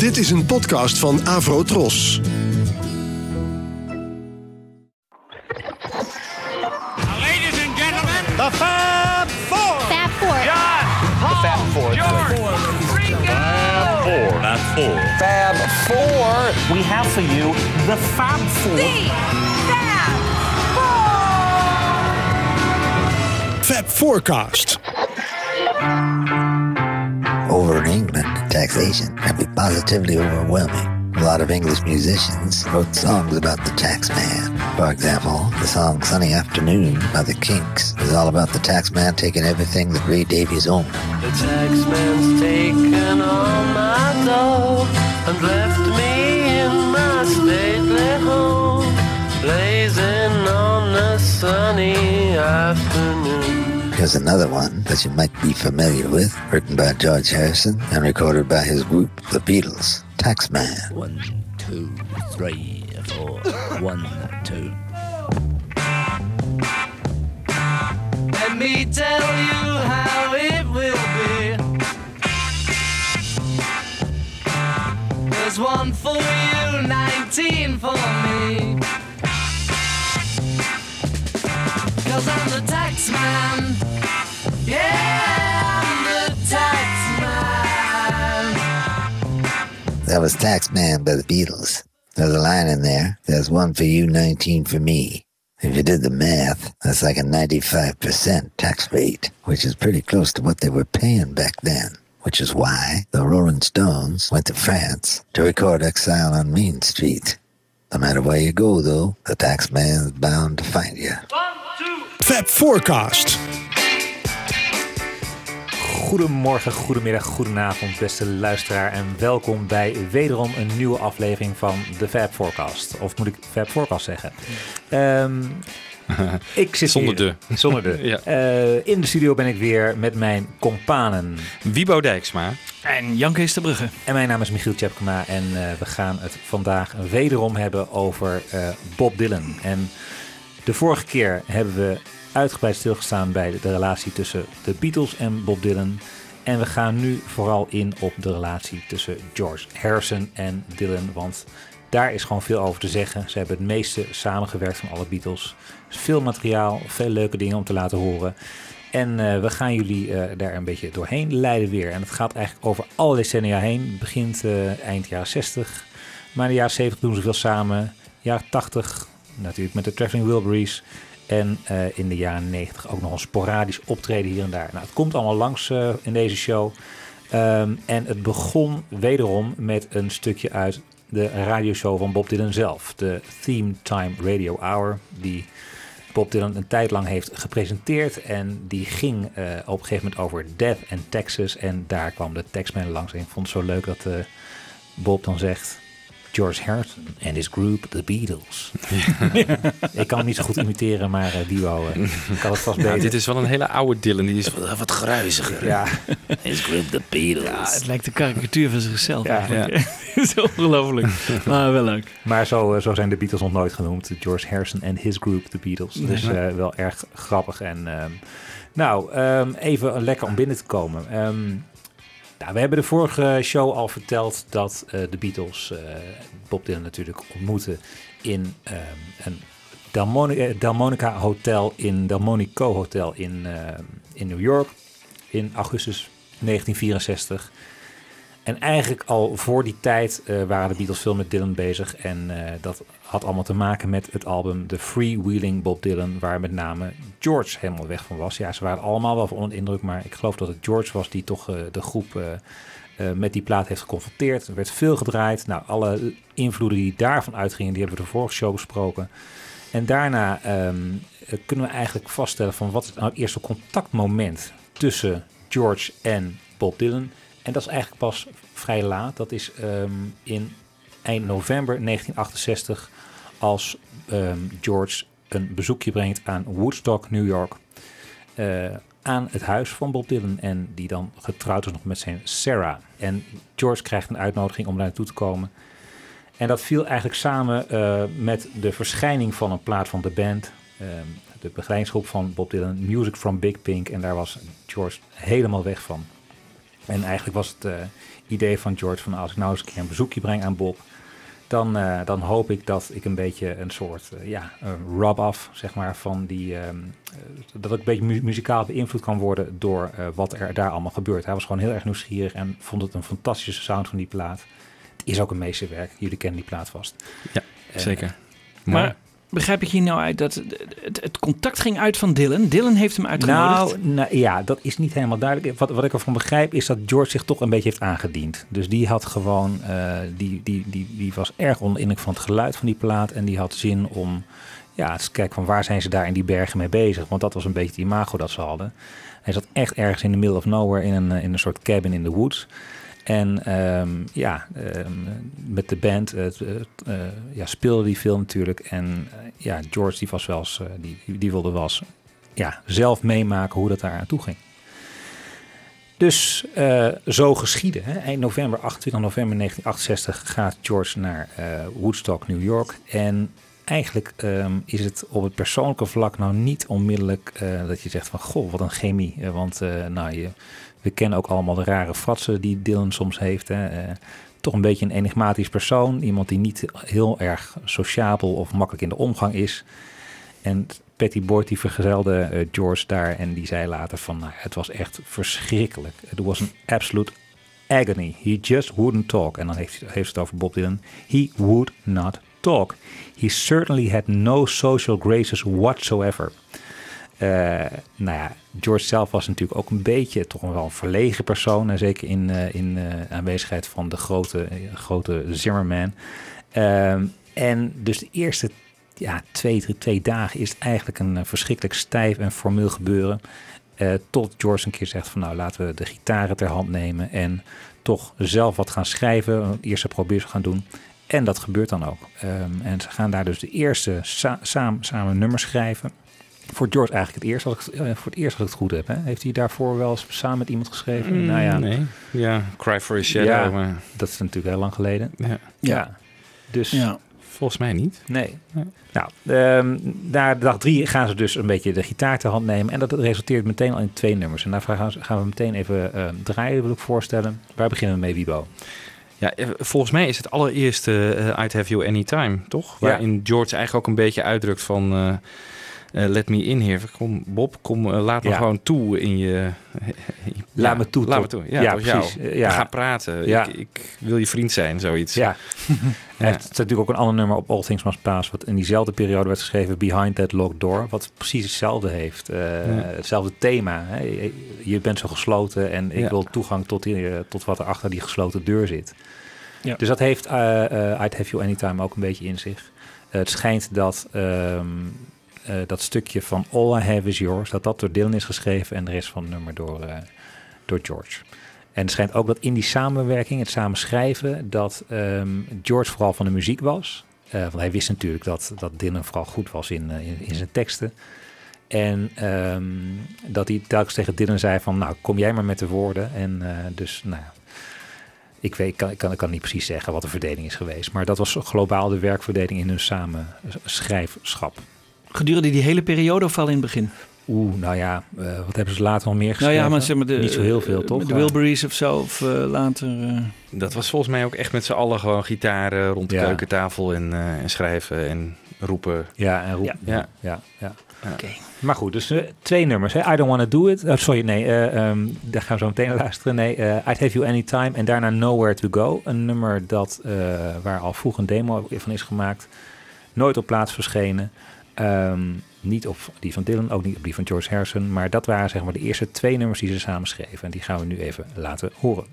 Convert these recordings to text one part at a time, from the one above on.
Dit is een podcast van Avro Tros. Ladies and gentlemen, The Fab Four. Fab Four. John, Paul, Fab Four. George, Ringo. Fab Four. Fab Four. We have for you the Fab Four. Fab Forecast. Over in England, taxation can be positively overwhelming. A lot of English musicians wrote songs about the tax man. For example, the song Sunny Afternoon by the Kinks is all about the tax man taking everything that Ray Davies owned. The taxman's taken all my dough and left me in my stately home, blazing on a sunny afternoon. Here's another one that you might be familiar with, written by George Harrison and recorded by his group, the Beatles, Taxman. One, two, three, four. One, two. Let me tell you how it will be. There's one for you, 19 for me. Cause I'm the tax man. That was Taxman by the Beatles. There's a line in there. There's one for you, 19 for me. If you did the math, that's like a 95% tax rate, which is pretty close to what they were paying back then. Which is why the Rolling Stones went to France to record Exile on Main Street. No matter where you go, though, the tax man's bound to find you. One, two, Fab Forecast. Goedemorgen, goedemiddag, goedenavond, beste luisteraar. En welkom bij wederom een nieuwe aflevering van de Fab Forecast. Of moet ik Fab Forecast zeggen? Ehm, ik zit Zonder hier- Zonder de. Ja. Eh, in de studio ben ik weer met mijn companen. Wiebo Dijksma. En Jan Kees de Brugge. En mijn naam is Michiel Tjepkema en eh, we gaan het vandaag wederom hebben over eh, Bob Dylan. En de vorige keer hebben we uitgebreid stilgestaan bij de, relatie tussen de Beatles en Bob Dylan. En we gaan nu vooral in op de relatie tussen George Harrison en Dylan, want daar is gewoon veel over te zeggen. Ze hebben het meeste samengewerkt van alle Beatles. Veel materiaal, veel leuke dingen om te laten horen. En eh, we gaan jullie eh, daar een beetje doorheen leiden weer. En het gaat eigenlijk over alle decennia heen. Het begint eh, eind jaren 60. Maar in de jaren 70 doen ze veel samen. Jaren 80 natuurlijk met de Traveling Wilburys. En eh, in de jaren 90 ook nog een sporadisch optreden hier en daar. Nou, het komt allemaal langs eh, in deze show. Ehm, en het begon wederom met een stukje uit de radioshow van Bob Dylan zelf. De Theme Time Radio Hour. Die Bob Dylan een tijd lang heeft gepresenteerd. En die ging eh, op een gegeven moment over Death en Texas. En daar kwam de Taxman langs. En ik vond het zo leuk dat Bob dan zegt... George Harrison en his group, The Beatles. ik kan hem niet zo goed imiteren, maar uh, Dio eh, kan het vast beter. Dit is wel een hele oude Dylan. Die is wat, wat gruiziger. Ja, His group The Beatles. Ja, het lijkt een karikatuur van zichzelf Ja. eigenlijk. Het is ongelooflijk. Maar wel leuk. maar zo, eh, zo zijn de Beatles nog nooit genoemd. George Harrison en his group, The Beatles. Dus eh, wel erg grappig. En ehm, nou, ehm, even lekker om binnen te komen. Ehm, nou, we hebben de vorige show al verteld dat eh, de Beatles eh, Bob Dylan natuurlijk ontmoeten in ehm, een Delmoni- eh, Delmonica Hotel in Delmonico Hotel in, ehm, in New York in augustus 1964. En eigenlijk al voor die tijd waren de Beatles veel met Dylan bezig. En dat had allemaal te maken met het album The Freewheeling Bob Dylan, waar met name George helemaal weg van was. Ja, ze waren allemaal wel van onder de indruk, maar ik geloof dat het George was die toch eh, de groep eh, eh, met die plaat heeft geconfronteerd. Er werd veel gedraaid. Nou, alle invloeden die daarvan uitgingen, die hebben we de vorige show besproken. En daarna ehm, eh, kunnen we eigenlijk vaststellen van wat is nou het eerste contactmoment tussen George en Bob Dylan. En dat is eigenlijk pas vrij laat. Dat is ehm, in eind november 1968 als ehm, George een bezoekje brengt aan Woodstock, New York. eh, aan het huis van Bob Dylan. En die dan getrouwd is nog met zijn Sarah. En George krijgt een uitnodiging om daar naartoe te komen. En dat viel eigenlijk samen eh, met de verschijning van een plaat van de band. ehm, de begeleidingsgroep van Bob Dylan, Music from Big Pink. En daar was George helemaal weg van. En eigenlijk was het eh, idee van George van als ik nou eens een keer een bezoekje breng aan Bob, dan, eh, dan hoop ik dat ik een beetje een soort eh, ja, een rub-off, zeg maar, van die. ehm, eh, dat ik een beetje mu- muzikaal beïnvloed kan worden door eh, wat er daar allemaal gebeurt. Hij was gewoon heel erg nieuwsgierig en vond het een fantastische sound van die plaat. Het is ook een meesterwerk. Jullie kennen die plaat vast. Ja, zeker. Maar begrijp ik hier nou uit dat het, het, contact ging uit van Dylan? Dylan heeft hem uitgenodigd. Nou, nou, ja, dat is niet helemaal duidelijk. Wat, wat ik ervan begrijp is dat George zich toch een beetje heeft aangediend. Dus die had gewoon, eh, die, die, die, die was erg onder van het geluid van die plaat. En die had zin om, ja, te kijken van waar zijn ze daar in die bergen mee bezig. Want dat was een beetje het imago dat ze hadden. Hij zat echt ergens in the middle of nowhere in een, eh, in een soort cabin in the woods. En ehm, ja, ehm, met de band eh, het, eh, ja, speelde die veel natuurlijk. En eh, ja, George die was wel eens, eh, die, die wilde wel eens ja, zelf meemaken hoe dat daar aan toe ging. Dus eh, zo geschieden. Hè. Eind november, 28 november 1968, gaat George naar eh, Woodstock, New York. En eigenlijk ehm, is het op het persoonlijke vlak nou niet onmiddellijk eh, dat je zegt van goh, wat een chemie. Eh, want eh, nou, je, we kennen ook allemaal de rare fratsen die Dylan soms heeft. Hè. Eh, toch een beetje een enigmatisch persoon. Iemand die niet heel erg sociabel of makkelijk in de omgang is. En Patty Boyd die vergezelde eh, George daar en die zei later van nou, het was echt verschrikkelijk. Het was een absolute agony. He just wouldn't talk. En dan heeft, heeft het over Bob Dylan. He would not talk. He certainly had no social graces whatsoever. Eh, nou ja, George zelf was natuurlijk ook een beetje toch wel een verlegen persoon. En zeker in, eh, in eh, aanwezigheid van de grote, grote Zimmerman. Ehm, en dus de eerste ja, twee, drie, twee dagen is het eigenlijk een verschrikkelijk stijf en formeel gebeuren. Tot George een keer zegt van nou laten we de gitaren ter hand nemen en toch zelf wat gaan schrijven. Een eerste probeer gaan doen. En dat gebeurt dan ook. Ehm, en ze gaan daar dus de eerste sa- samen, samen nummers schrijven. Voor George eigenlijk het eerst, als ik, eh, voor het eerst als ik het goed heb. Hè? Heeft hij daarvoor wel eens samen met iemand geschreven? Mm, nou ja, Nee, ja, Cry for a Shadow. Ja. maar dat is natuurlijk heel lang geleden. ja, Ja. Dus Ja. volgens mij niet. Nee. Nee. Nou, ehm, na dag drie gaan ze dus een beetje de gitaar ter hand nemen. En dat resulteert meteen al in twee nummers. En daar gaan, ze- gaan we meteen even ehm, draaien, wil ik voorstellen. Waar beginnen we mee, Wibo? Ja, eh, volgens mij is het allereerste eh, I'd Have You Anytime, toch? Ja. Waarin George eigenlijk ook een beetje uitdrukt van... eh, eh, let me in here. Kom, Bob, kom, eh, laat me Ja. gewoon toe in je... Laat Ja, me toe Laat me toe. Ja, ja, precies. Eh, ja. We gaan praten. Ja. Ik, ik wil je vriend zijn, zoiets. Ja. Hij heeft het is natuurlijk ook een ander nummer op All Things Must Pass... wat in diezelfde periode werd geschreven, Behind That Locked Door... wat precies hetzelfde heeft. Eh, Hetzelfde thema. Hè? Je, bent zo gesloten en ik Ja. wil toegang tot, die, tot wat er achter die gesloten deur zit. Ja. Dus dat heeft eh, eh, I'd Have You Anytime ook een beetje in zich. Het schijnt dat ehm, eh, dat stukje van All I Have Is Yours... dat dat door Dylan is geschreven en de rest van nummer door, eh, door George. En het schijnt ook dat in die samenwerking, het samen schrijven, dat ehm, George vooral van de muziek was. Eh, want hij wist natuurlijk dat, dat Dylan vooral goed was in, in, zijn teksten. En ehm, dat hij telkens tegen Dylan zei van, nou, kom jij maar met de woorden. En dus, nou ik, weet, ik, kan, ik, kan, ik kan niet precies zeggen wat de verdeling is geweest. Maar dat was globaal de werkverdeling in hun samen schrijfschap. Gedurende die hele periode of al in het begin? Oeh, nou ja, eh, wat hebben ze later nog meer Nou geschreven? ja, maar zeg maar de, Niet zo heel veel, eh, toch? met De Wilburys of zo, of eh, later... eh, Dat was volgens mij ook echt met z'n allen gewoon gitaren rond de Ja. keukentafel en, eh, en schrijven en roepen. Ja, en roep. Ja. Ja, ja, ja. Oké. Maar goed, dus twee nummers. Hè? I Don't Wanna Do It. Oh, sorry, nee, eh, ehm, daar gaan we zo meteen naar luisteren. Nee, I'd Have You Anytime. En daarna Nowhere To Go. Een nummer dat, eh, waar al vroeg een demo van is gemaakt. Nooit op plaats verschenen. Ehm, niet op die van Dylan, ook niet op die van George Harrison. Maar dat waren zeg maar de eerste twee nummers die ze samen schreven. En die gaan we nu even laten horen.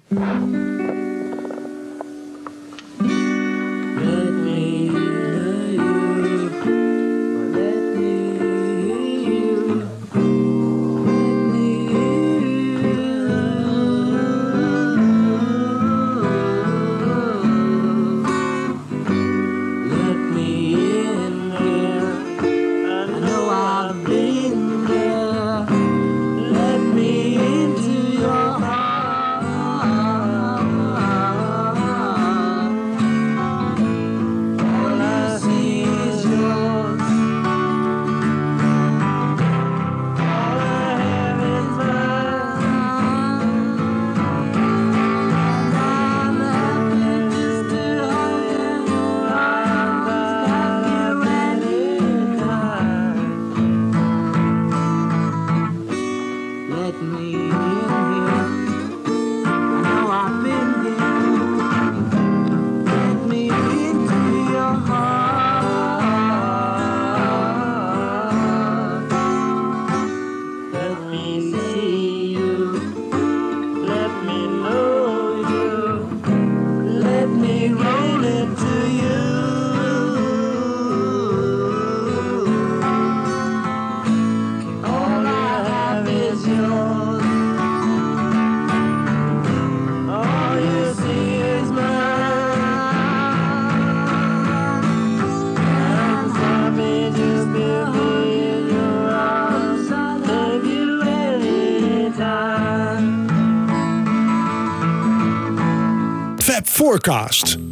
Forecast.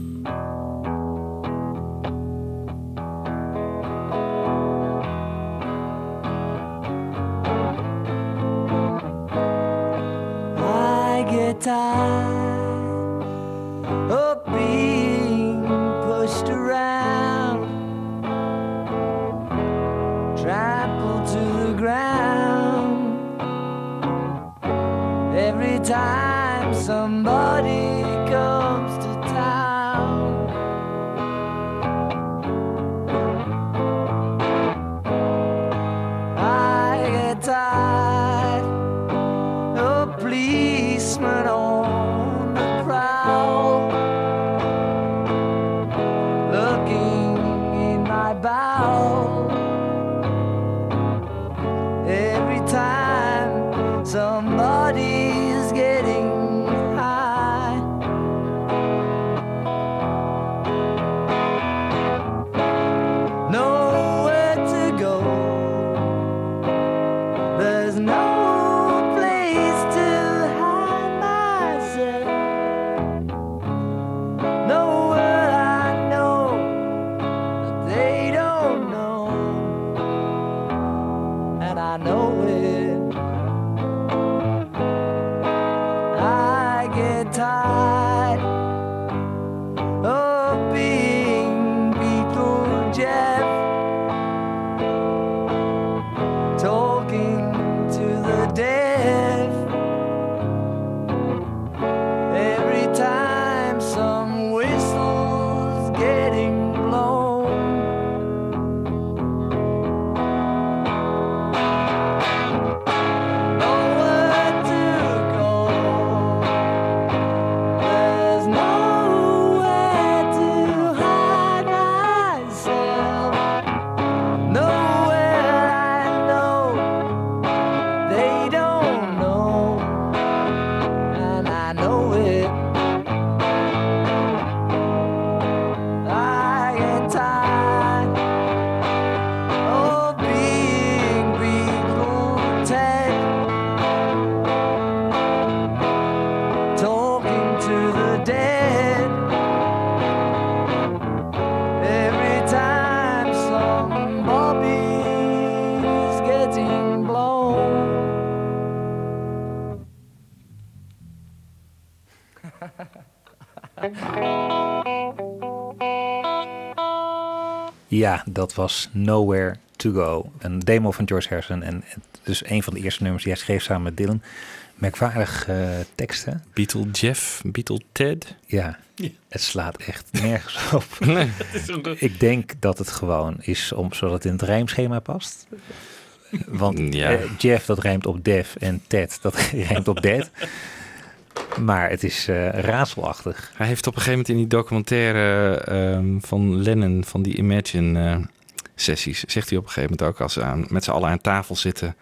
In dat was Nowhere to Go. Een demo van George Harrison. En dus een van de eerste nummers die hij schreef samen met Dylan. Merkwaardig eh, teksten. Beatle Jeff, Beatle Ted. Ja, het slaat echt nergens op. Ik denk dat het gewoon is om, zodat het in het rijmschema past. Want Ja. eh, Jeff, dat rijmt op Def. En Ted, dat rijmt op Dead. Maar het is eh, raadselachtig. Hij heeft op een gegeven moment in die documentaire ehm, van Lennon, van die Imagine eh, sessies, zegt hij op een gegeven moment ook als ze aan, met z'n allen aan tafel zitten.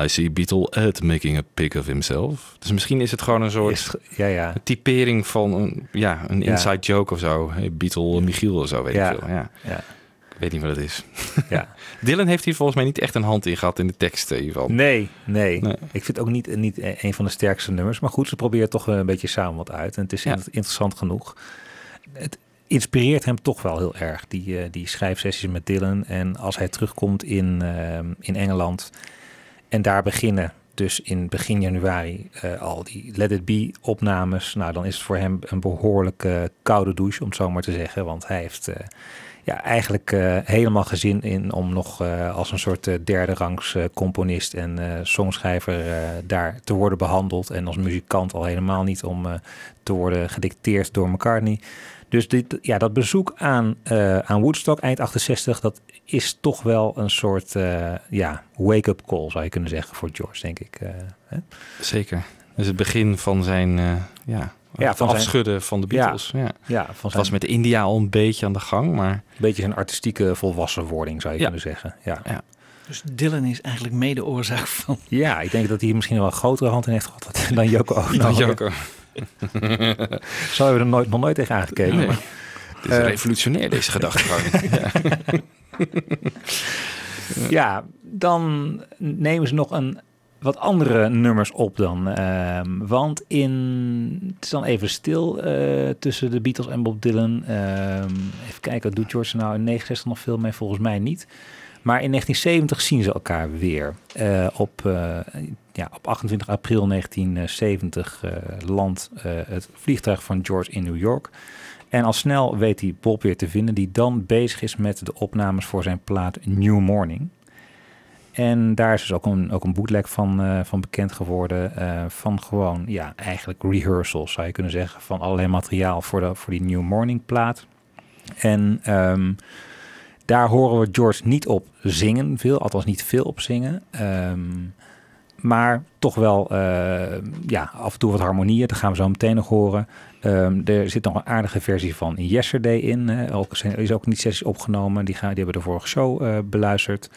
I see Beatle Ed making a pig of himself. Dus misschien is het gewoon een soort Is- ja, ja. typering van een, ja, een Ja. inside joke of zo. Hey, Beatle Michiel of zo, weet ik veel. Ja. Ja. Ik weet niet wat het is. Ja. Dylan heeft hier volgens mij niet echt een hand in gehad in de tekst in ieder geval. Nee, nee, Nee. Ik vind het ook niet, niet een van de sterkste nummers. Maar goed, ze proberen toch een beetje samen wat uit. En het is Ja. interessant genoeg. Het inspireert hem toch wel heel erg, die, eh, die schrijfsessies met Dylan. En als hij terugkomt in, eh, in Engeland en daar beginnen, dus in begin januari, eh, al die Let It Be opnames. Nou, dan is het voor hem een behoorlijke koude douche, om het zo maar te zeggen. Want hij heeft... eh, ja, eigenlijk eh, helemaal gezin in om nog eh, als een soort eh, derde rangs componist en songschrijver daar te worden behandeld. En als muzikant al helemaal niet om te worden gedicteerd door McCartney. Dus dit, ja, dat bezoek aan, aan Woodstock eind 68, dat is toch wel een soort ja, wake-up call, zou je kunnen zeggen, voor George, denk ik. hè? Zeker. Dus het begin van zijn, ja, Ja, van zijn- afschudden van de Beatles. Ja. Ja, van zijn was met India al een beetje aan de gang, maar een beetje zijn artistieke volwassenwording, zou je Ja. kunnen zeggen. Ja. Ja. Dus Dylan is eigenlijk mede oorzaak van... Ja, ik denk dat hij misschien wel een grotere hand in heeft gehad dan Joko Ono. Dan Joko. Zo hebben we er nooit, nog nooit tegen aangekeken. Nee. maar- Het is Eh. revolutionair, deze gedachtegang. ja. Ja, dan nemen ze nog een wat andere nummers op dan. Ehm, want in, het is dan even stil eh, tussen de Beatles en Bob Dylan. Ehm, even kijken, doet George nou in 69 nog veel mee? Volgens mij niet. Maar in 1970 zien ze elkaar weer. Eh, op, eh, ja, op 28 april 1970 uh, landt het vliegtuig van George in New York. En al snel weet hij Bob weer te vinden, die dan bezig is met de opnames voor zijn plaat New Morning. En daar is dus ook een, ook een bootleg van, uh, van bekend geworden. Uh, van gewoon, ja, eigenlijk rehearsals zou je kunnen zeggen. Van allerlei materiaal voor, de, voor die New Morning plaat. En um, daar horen we George niet op zingen, veel, althans niet veel op zingen. Um, maar toch wel, uh, ja, af en toe wat harmonieën. Dat gaan we zo meteen nog horen. Um, er zit nog een aardige versie van Yesterday in. Hè. Ook, is ook niet sessies opgenomen. Die, gaan, die hebben de vorige show beluisterd.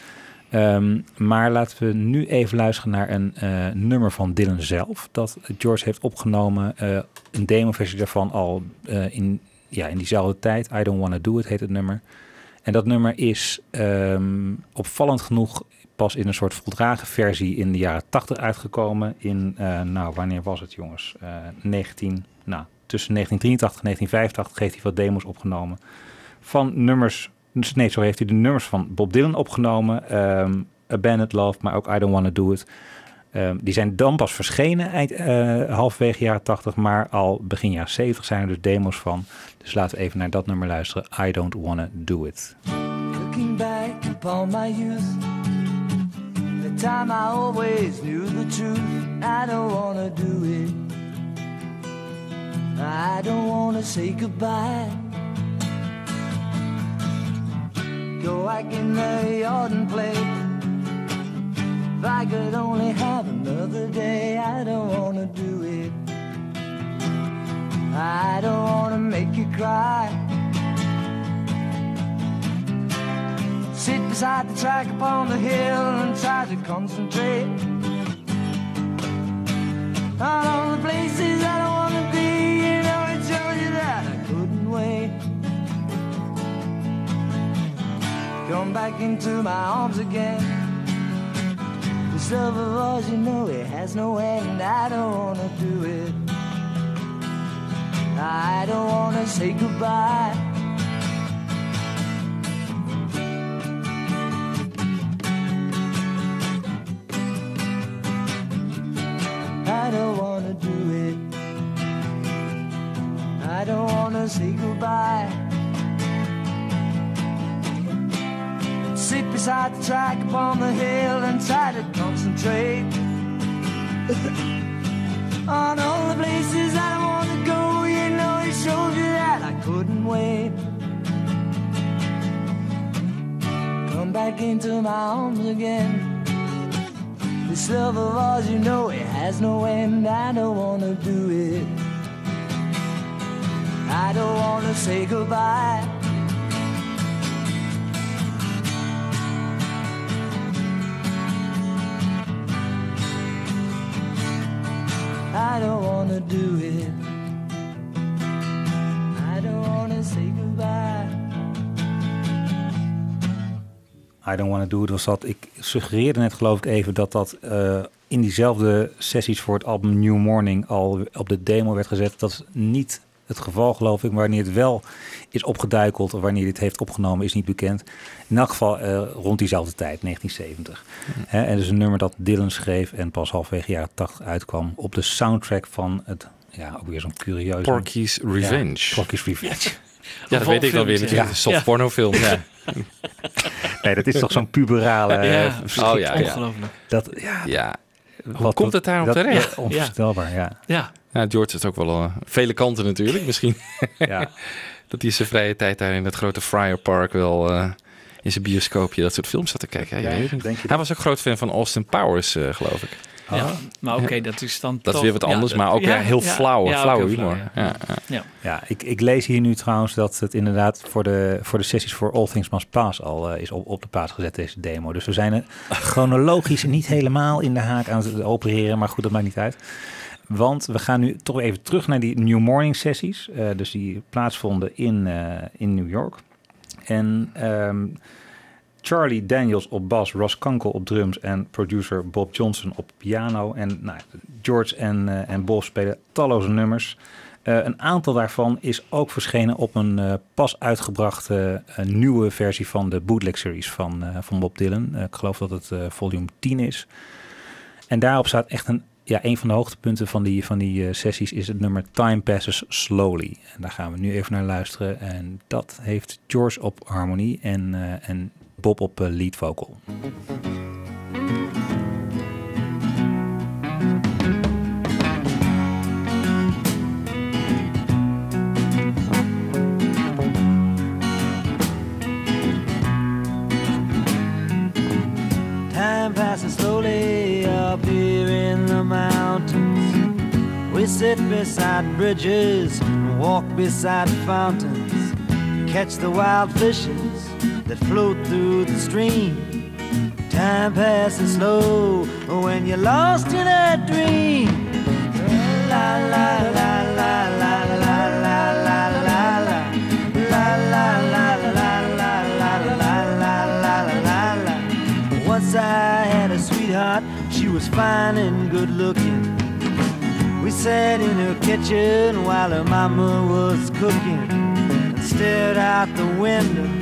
Um, maar laten we nu even luisteren naar een uh, nummer van Dylan zelf. Dat George heeft opgenomen. Uh, een demoversie daarvan al uh, in, ja, in diezelfde tijd. I Don't Wanna Do It heet het nummer. En dat nummer is um, opvallend genoeg pas in een soort voldragen versie in de jaren 80 uitgekomen. In, nou, wanneer was het jongens? 19, nou, tussen 1983 en 1985 heeft hij wat demos opgenomen. Van nummers dus nee, zo heeft hij de nummers van Bob Dylan opgenomen. Um, Abandoned Love, maar ook I Don't Wanna Do It. Um, die zijn dan pas verschenen eind, uh, halverwege jaren 80, maar al begin jaren 70 zijn er dus demos van. Dus laten we even naar dat nummer luisteren. I Don't Wanna Do It. Looking back upon my youth The time I always knew the truth I don't wanna do it I don't wanna say goodbye go back in the yard and play. If I could only have another day, I don't wanna do it. I don't wanna make you cry. Sit beside the track upon the hill and try to concentrate on all the places I don't come back into my arms again. This love of ours, you know, it has no end. I don't wanna do it. I don't wanna say goodbye. I don't wanna do it. I don't wanna say goodbye. Beside the track upon the hill and try to concentrate on all the places I don't want to go. You know, it shows you that I couldn't wait. Come back into my arms again. This love of ours, you know, it has no end. I don't want to do it. I don't want to say goodbye. I don't wanna do it. I don't wanna say goodbye. I don't wanna do it was dat. Ik suggereerde net geloof ik even dat dat uh, in diezelfde sessies voor het album New Morning al op de demo werd gezet. Dat is niet het geval geloof ik. Wanneer het wel is opgeduikeld of wanneer dit heeft opgenomen is niet bekend. In elk geval uh, rond diezelfde tijd, 1970. Mm. Hè, en dus een nummer dat Dylan schreef en pas halfwege jaren 80 uitkwam op de soundtrack van het, ja, ook weer zo'n curieus... Porky's Revenge. Ja, Porky's Revenge. Ja, dat weet ik wel weer natuurlijk. Ja. Soft porno film. Ja. nee, dat is toch zo'n puberale... Ja, oh ja, ongelooflijk. Dat, ja. ja. Hoe wat, komt het daarop dat, terecht? Ja, onvoorstelbaar, ja. Ja. ja. George is ook wel uh, vele kanten natuurlijk. Misschien ja. dat hij zijn vrije tijd daar in het grote Friar Park wel uh, in zijn bioscoopje dat soort films zat te kijken. Ja, ja, hij was ook groot fan van Austin Powers, uh, geloof ik. Ja, maar oké, okay, dat is dan Dat toch, is weer wat anders, ja, maar ook ja, heel flauwe, ja, flauwe humor. Flauw, ja. Ja, ja. ik, ik lees hier nu trouwens dat het inderdaad voor de, voor de sessies voor All Things Must Pass al uh, is op, op de plaats gezet, deze demo. Dus we zijn er chronologisch niet helemaal in de haak aan het opereren, maar goed, dat maakt niet uit. Want we gaan nu toch even terug naar die New Morning sessies. Uh, dus die plaatsvonden in, uh, in New York. En um, Charlie Daniels op bas, Ross Kunkel op drums en producer Bob Johnson op piano. En nou, George en, eh, en Bob spelen talloze nummers. Eh, een aantal daarvan is ook verschenen op een eh, pas uitgebrachte nieuwe versie van de bootleg series van, van Bob Dylan. Ik geloof dat het volume 10 is. En daarop staat echt een, ja, een van de hoogtepunten van die, van die sessies is het nummer Time Passes Slowly. En daar gaan we nu even naar luisteren. En dat heeft George op harmonie en, en Bob op eh, lead vocal. Time passes slowly up here in the mountains. We sit beside bridges and walk beside fountains. Catch the wild fishes that float through the stream. Time passes slow when you're lost in a dream. La la la la la la la la la la la la la la la la la la la. Once I had a sweetheart, she was fine and good looking. We sat in her kitchen while her mama was cooking and stared out the window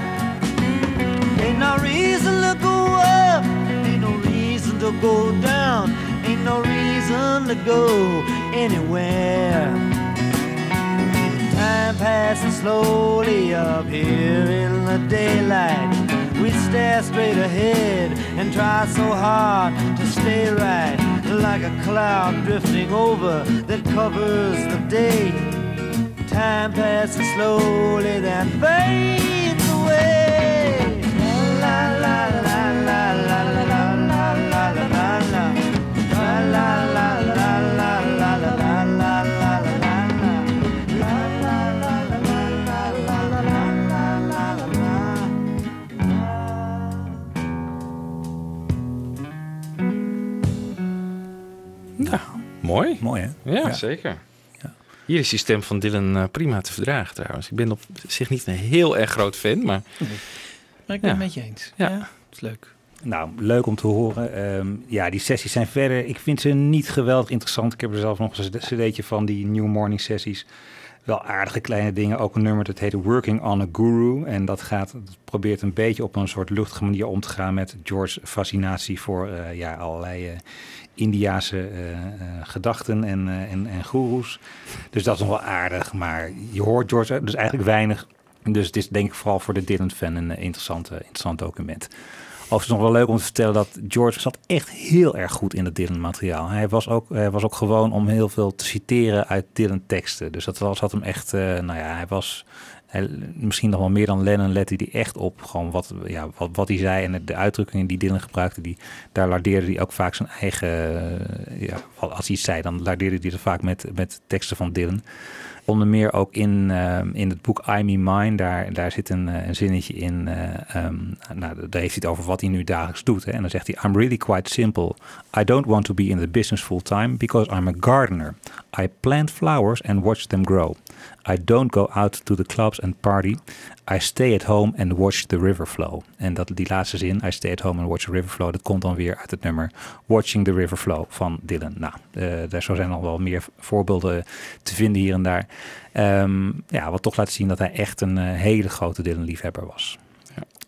go down. Ain't no reason to go anywhere. Time passes slowly up here in the daylight. We stare straight ahead and try so hard to stay right, like a cloud drifting over that covers the day. Time passes slowly, then fades Mooi. Mooi hè? Ja, zeker. Hier is die stem van Dylan eh, prima te verdragen trouwens. Ik ben op zich niet een heel erg groot fan, maar... Maar ik ben Ja. het met je eens. Ja. Ja, dat is leuk. Nou, leuk om te horen. Ehm, ja, die sessies zijn verder. Ik vind ze niet geweldig interessant. Ik heb er zelf nog een cd'tje van, die New Morning sessies. Wel aardige kleine dingen. Ook een nummer dat heet Working on a Guru. En dat, gaat, dat probeert een beetje op een soort luchtige manier om te gaan met George's fascinatie voor eh, ja, allerlei eh Indiaanse eh, eh, gedachten en, eh, en, en goeroes. Dus dat is nog wel aardig. Maar je hoort George dus eigenlijk weinig. Dus het is denk ik vooral voor de Dylan-fan een eh, interessant, document. Overigens nog wel leuk om te vertellen dat George zat echt heel erg goed in het Dylan-materiaal. Hij was ook, hij was ook gewoon om heel veel te citeren uit Dylan-teksten. Dus dat was, had hem echt, nou ja, hij was misschien nog wel meer dan Lennon lette hij echt op. Gewoon wat, ja, wat, wat hij zei en de uitdrukkingen die Dylan gebruikte, die, daar lardeerde hij ook vaak zijn eigen, eh, ja, als hij iets zei, dan lardeerde hij het vaak met, met teksten van Dylan. Onder meer ook in, eh, in het boek I Me Mine, daar, daar zit een, eh, een zinnetje in. eh, ehm, nou, daar heeft hij het over wat hij nu dagelijks doet. En dan zegt hij, I'm really quite simple. I don't want to be in the business full time because I'm a gardener. I plant flowers and watch them grow. I don't go out to the clubs and party. I stay at home and watch the river flow. En dat, die laatste zin, I stay at home and watch the river flow, dat komt dan weer uit het nummer Watching the River Flow van Dylan. Nou, eh, daar zo zijn nog wel meer voorbeelden te vinden hier en daar. Ehm, ja, wat toch laat zien dat hij echt een eh, hele grote Dylan-liefhebber was.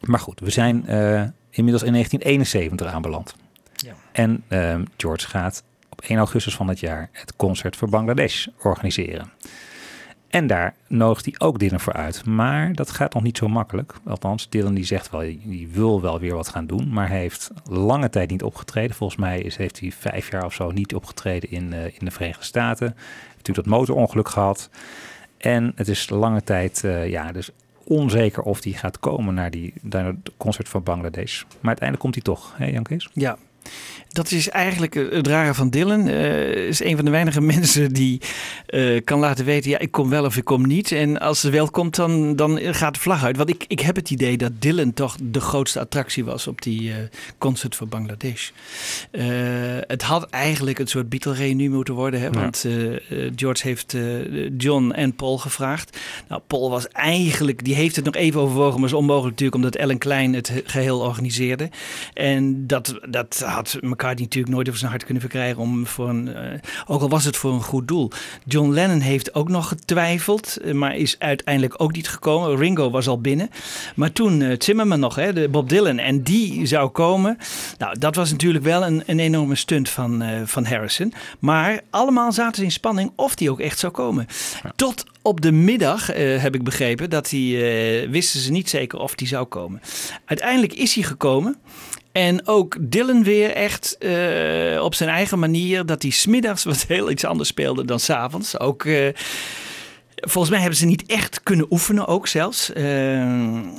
Maar goed, we zijn eh, inmiddels in 1971 aanbeland. Ja. En ehm, George gaat op 1 augustus van het jaar het concert voor Bangladesh organiseren. En daar nodigt hij ook Dylan voor uit. Maar dat gaat nog niet zo makkelijk. Althans, Dylan die zegt wel, die wil wel weer wat gaan doen. Maar heeft lange tijd niet opgetreden. Volgens mij is, heeft hij vijf jaar of zo niet opgetreden in, eh, in de Verenigde Staten. Heeft natuurlijk dat motorongeluk gehad. En het is lange tijd eh, ja, dus onzeker of hij gaat komen naar, die, naar het concert van Bangladesh. Maar uiteindelijk komt hij toch, hè Jan Kees? Ja, Dat is eigenlijk het rare van Dylan. Eh is een van de weinige mensen die eh, kan laten weten: ja, ik kom wel of ik kom niet. En als ze wel komt, dan, dan gaat de vlag uit. Want ik, ik heb het idee dat Dylan toch de grootste attractie was op die eh, concert voor Bangladesh. Het had eigenlijk een soort Beatle-reunie moeten worden. Hè? Want George heeft John en Paul gevraagd. Nou, Paul was eigenlijk, die heeft het nog even overwogen, maar is onmogelijk natuurlijk omdat Ellen Klein het geheel organiseerde. En dat, dat had McCartney natuurlijk nooit over zijn hart kunnen verkrijgen om voor een, eh, ook al was het voor een goed doel. John Lennon heeft ook nog getwijfeld, eh, maar is uiteindelijk ook niet gekomen. Ringo was al binnen. Maar toen eh, Zimmerman nog, hè, de Bob Dylan, en die zou komen. Nou, dat was natuurlijk wel een, een enorme stunt van, van Harrison. Maar allemaal zaten ze in spanning of die ook echt zou komen. Tot op de middag heb ik begrepen dat hij, eh, wisten ze niet zeker of die zou komen. Uiteindelijk is hij gekomen. En ook Dylan weer echt eh, op zijn eigen manier. Dat hij smiddags wat heel iets anders speelde dan s'avonds. Ook eh, volgens mij hebben ze niet echt kunnen oefenen ook zelfs. Eh,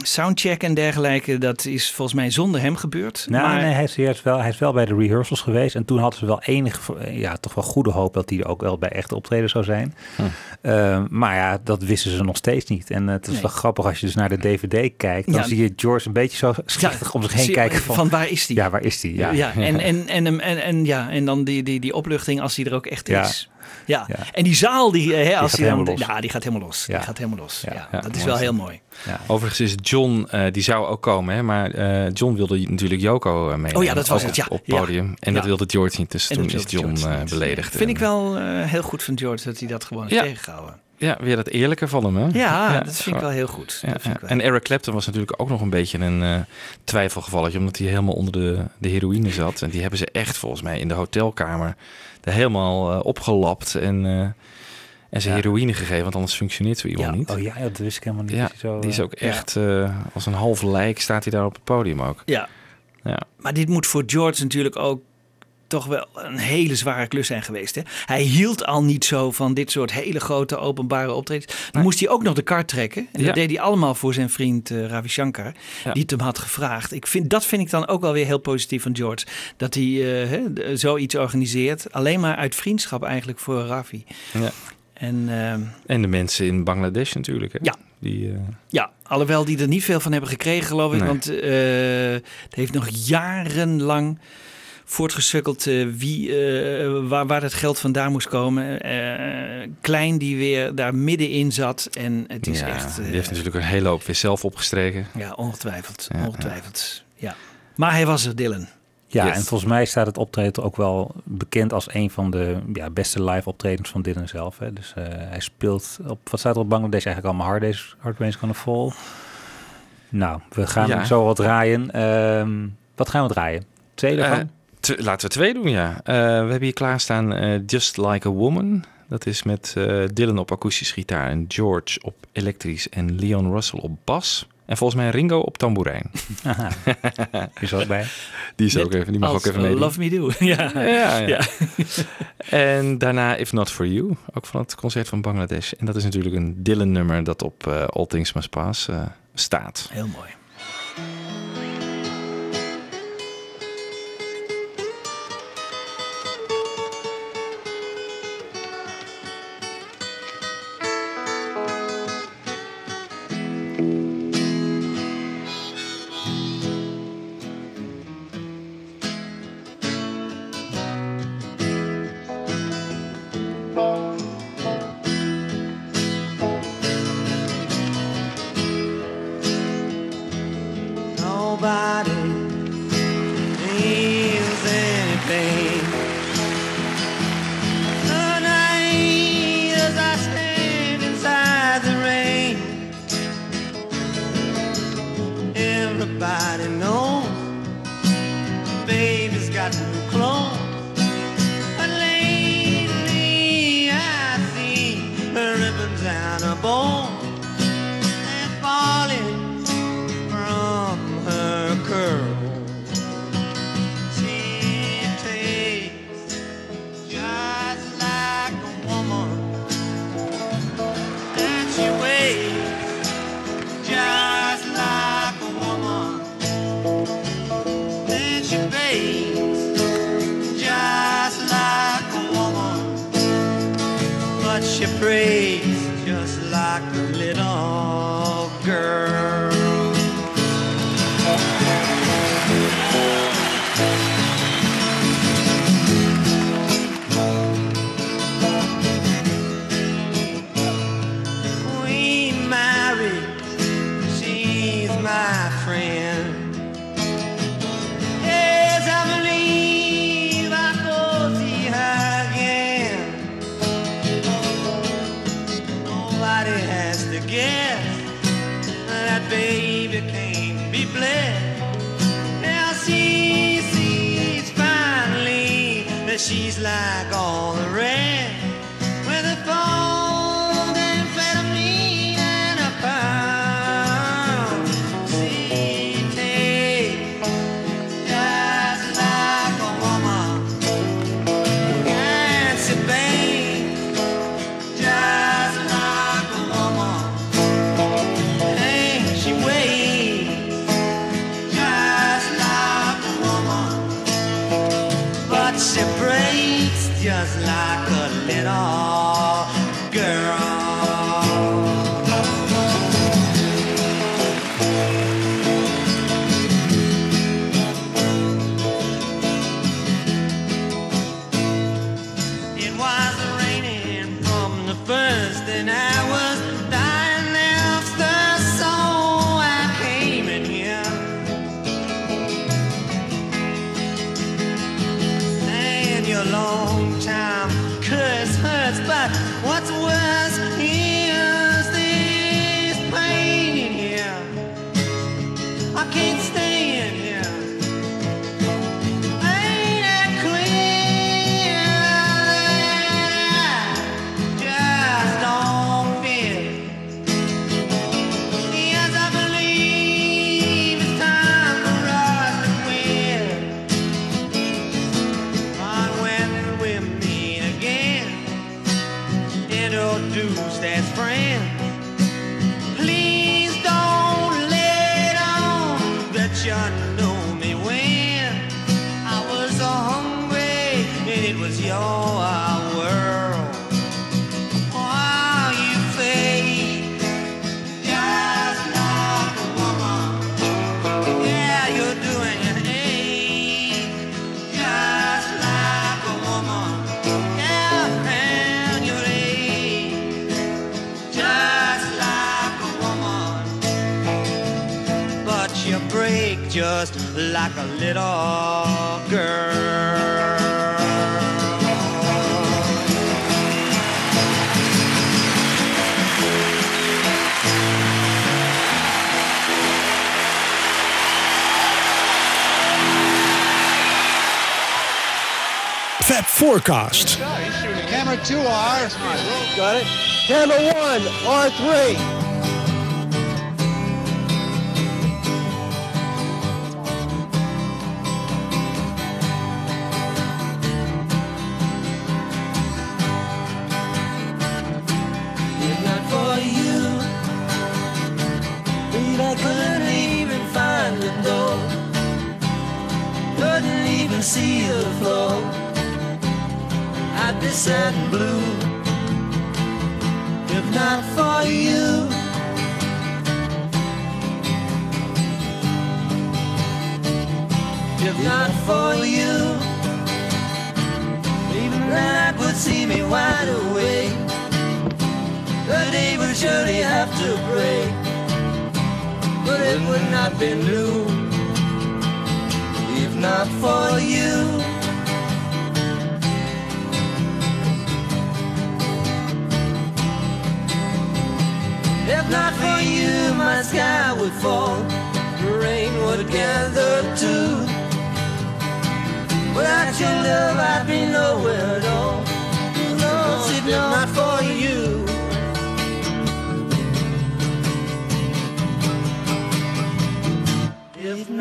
soundcheck en dergelijke, dat is volgens mij zonder hem gebeurd. Nou, maar, nee, hij is, eerst wel, hij is wel bij de rehearsals geweest. En toen hadden ze wel enige, ja, toch wel goede hoop dat hij er ook wel bij echte optreden zou zijn. Eh, maar ja, dat wisten ze nog steeds niet. En eh, het is Nee. wel grappig als je dus naar de DVD kijkt. Dan Ja. zie je George een beetje zo schichtig om zich heen zie- kijken. Van, van waar is die? Ja, waar is die? Ja, Ja, en, en, en, en, en, en ja, en dan die, die, die opluchting als die er ook echt Ja. is. Ja. En die zaal, die, eh, hè, als gaat die dan. Ja, die gaat helemaal los. Die gaat helemaal los. Ja, dat is wel heel mooi. Overigens is John, eh, die zou ook komen, hè, maar eh, John wilde natuurlijk Yoko eh, meenemen. Oh ja, dat was het, ja. Op podium. En dat wilde George niet, dus En toen is John beledigd. Vind ik wel heel goed van George dat hij dat gewoon heeft tegengehouden. Ja, weer dat eerlijke van hem, hè? Ja, dat vind ik wel heel goed. Ja, wel En Eric Clapton was natuurlijk ook nog een beetje een eh, twijfelgevalletje, omdat hij helemaal onder de, de heroïne zat. En die hebben ze echt volgens mij in de hotelkamer er helemaal eh, opgelapt en, eh, en ze Ja. heroïne gegeven, want anders functioneert zo iemand Ja. niet. Oh ja, dat wist ik helemaal niet. Ja, zo, die is ook echt eh, als een half lijk staat hij daar op het podium ook. Ja. Ja. Maar dit moet voor George natuurlijk ook toch wel een hele zware klus zijn geweest. Hè? Hij hield al niet zo van dit soort hele grote openbare optredens. Dan moest hij ook nog de kar trekken. En Ja. dat deed hij allemaal voor zijn vriend eh, Ravi Shankar, Ja. die het hem had gevraagd. Ik vind, dat vind ik dan ook wel weer heel positief van George. Dat hij d- zoiets organiseert. Alleen maar uit vriendschap eigenlijk voor Ravi. Ja. En ehm, En de mensen in Bangladesh natuurlijk. Hè? Ja. Die, eh, Ja, alhoewel die er niet veel van hebben gekregen, geloof ik. Nee. Want het heeft nog jarenlang voortgesukkeld eh, wie, eh, waar, waar het geld vandaan moest komen. Eh, Klein die weer daar middenin zat. En het is ja, echt... die heeft natuurlijk een hele hoop weer zelf opgestreken. Ja, ongetwijfeld. Ja, ongetwijfeld. Ja. Maar hij was er, Dylan. Ja, Yes. en volgens mij staat het optreden ook wel bekend als een van de ja, beste live optredens van Dylan zelf. Hè. Dus eh, hij speelt op, wat staat er op Bangladesh eigenlijk allemaal? Hard Days, Hard Rain's Gonna Fall. Nou, we gaan Ja. zo wat draaien. Ehm, wat gaan we draaien? Twee daarvan? Laten we twee doen, ja. Eh, we hebben hier klaarstaan eh, Just Like a Woman. Dat is met eh, Dylan op akoestisch gitaar en George op elektrisch en Leon Russell op bas. En volgens mij Ringo op tamboerijn. Aha. Is er ook bij? Die, is ook even, die mag als ook even meedoen. Love Me Do. ja. Ja, ja. Ja. en daarna If Not For You, ook van het concert van Bangladesh. En dat is natuurlijk een Dylan-nummer dat op eh, All Things Must Pass eh, staat. Heel mooi. trade little girl. Fat Forecast. Camera 2R. Got it. Camera 1, R3.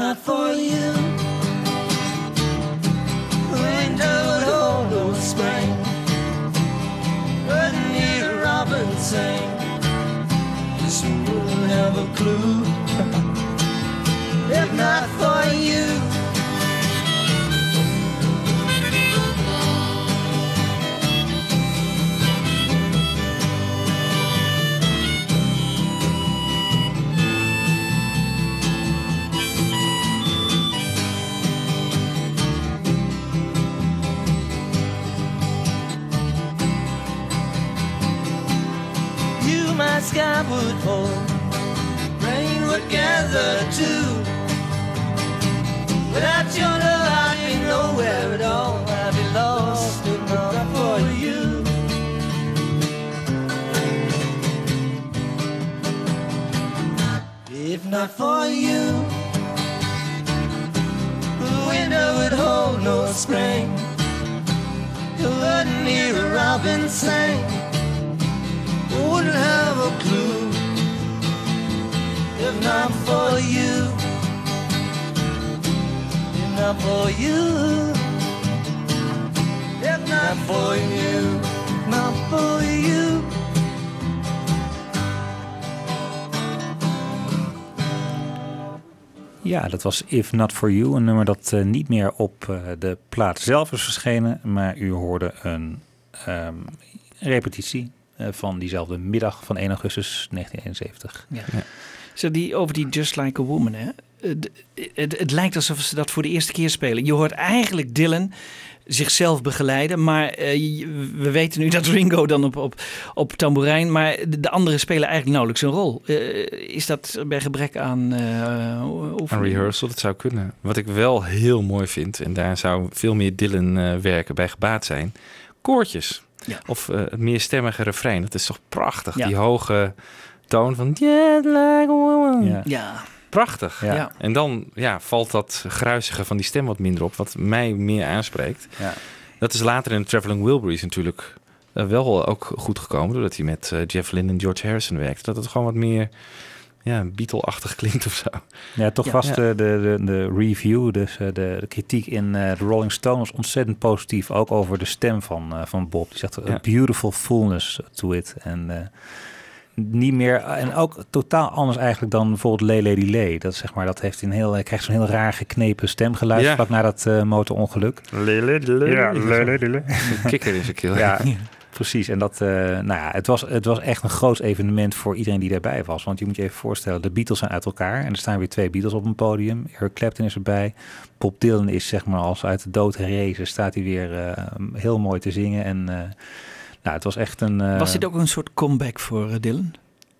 not for you. If not for you. If not for you, the winter would hold no spring. You wouldn't hear a robin sing. Wouldn't have a clue. If not for you, not for you, if not for you, not for you. Ja, dat was If Not For You, een nummer dat uh, niet meer op uh, de plaat zelf is verschenen, maar u hoorde een um, repetitie uh, van diezelfde middag van 1 augustus 1971. Ja. ja. Zo die, over die Just Like a Woman, hè? Het, het, het, lijkt alsof ze dat voor de eerste keer spelen. Je hoort eigenlijk Dylan zichzelf begeleiden. Maar uh, we weten nu dat Ringo dan op, op, op tamboerijn. Maar de, de anderen spelen eigenlijk nauwelijks een rol. Uh, is dat bij gebrek aan uh, Aan rehearsal, dat zou kunnen. Wat ik wel heel mooi vind, en daar zou veel meer Dylan werken bij gebaat zijn. Koortjes. Ja. Of het meer stemmige refrein. Dat is toch prachtig, ja. die hoge toon van... Just like a woman. Ja. ja prachtig. Ja. En dan ja, valt dat gruizige van die stem wat minder op, wat mij meer aanspreekt. Ja. Dat is later in Traveling Wilburys natuurlijk uh, wel ook goed gekomen, doordat hij met uh, Jeff Lynne en George Harrison werkte. Dat het gewoon wat meer ja, Beatle-achtig klinkt of zo. Ja, toch was De, de, de, review, dus de, de kritiek in de Rolling Stone was ontzettend positief, ook over de stem van, van Bob. Die zegt, a beautiful fullness to it. En niet meer en ook totaal anders eigenlijk dan bijvoorbeeld Lay Lady Lay. Dat zeg maar dat heeft een heel hij krijgt zo'n heel raar geknepen stemgeluid ja. vlak na dat uh, motorongeluk. Lay. Ja, Lay Lady Lay. Kikker in zijn keel. Ja. Precies, en dat, uh, nou ja, het was, het was echt een groot evenement voor iedereen die daarbij was. Want je moet je even voorstellen, de Beatles zijn uit elkaar en er staan weer twee Beatles op een podium. Eric Clapton is erbij. Bob Dylan is zeg maar als uit de dood herrezen, staat hij weer uh, heel mooi te zingen. En uh, nou, het was echt een. Uh, was dit ook een soort comeback voor uh, Dylan?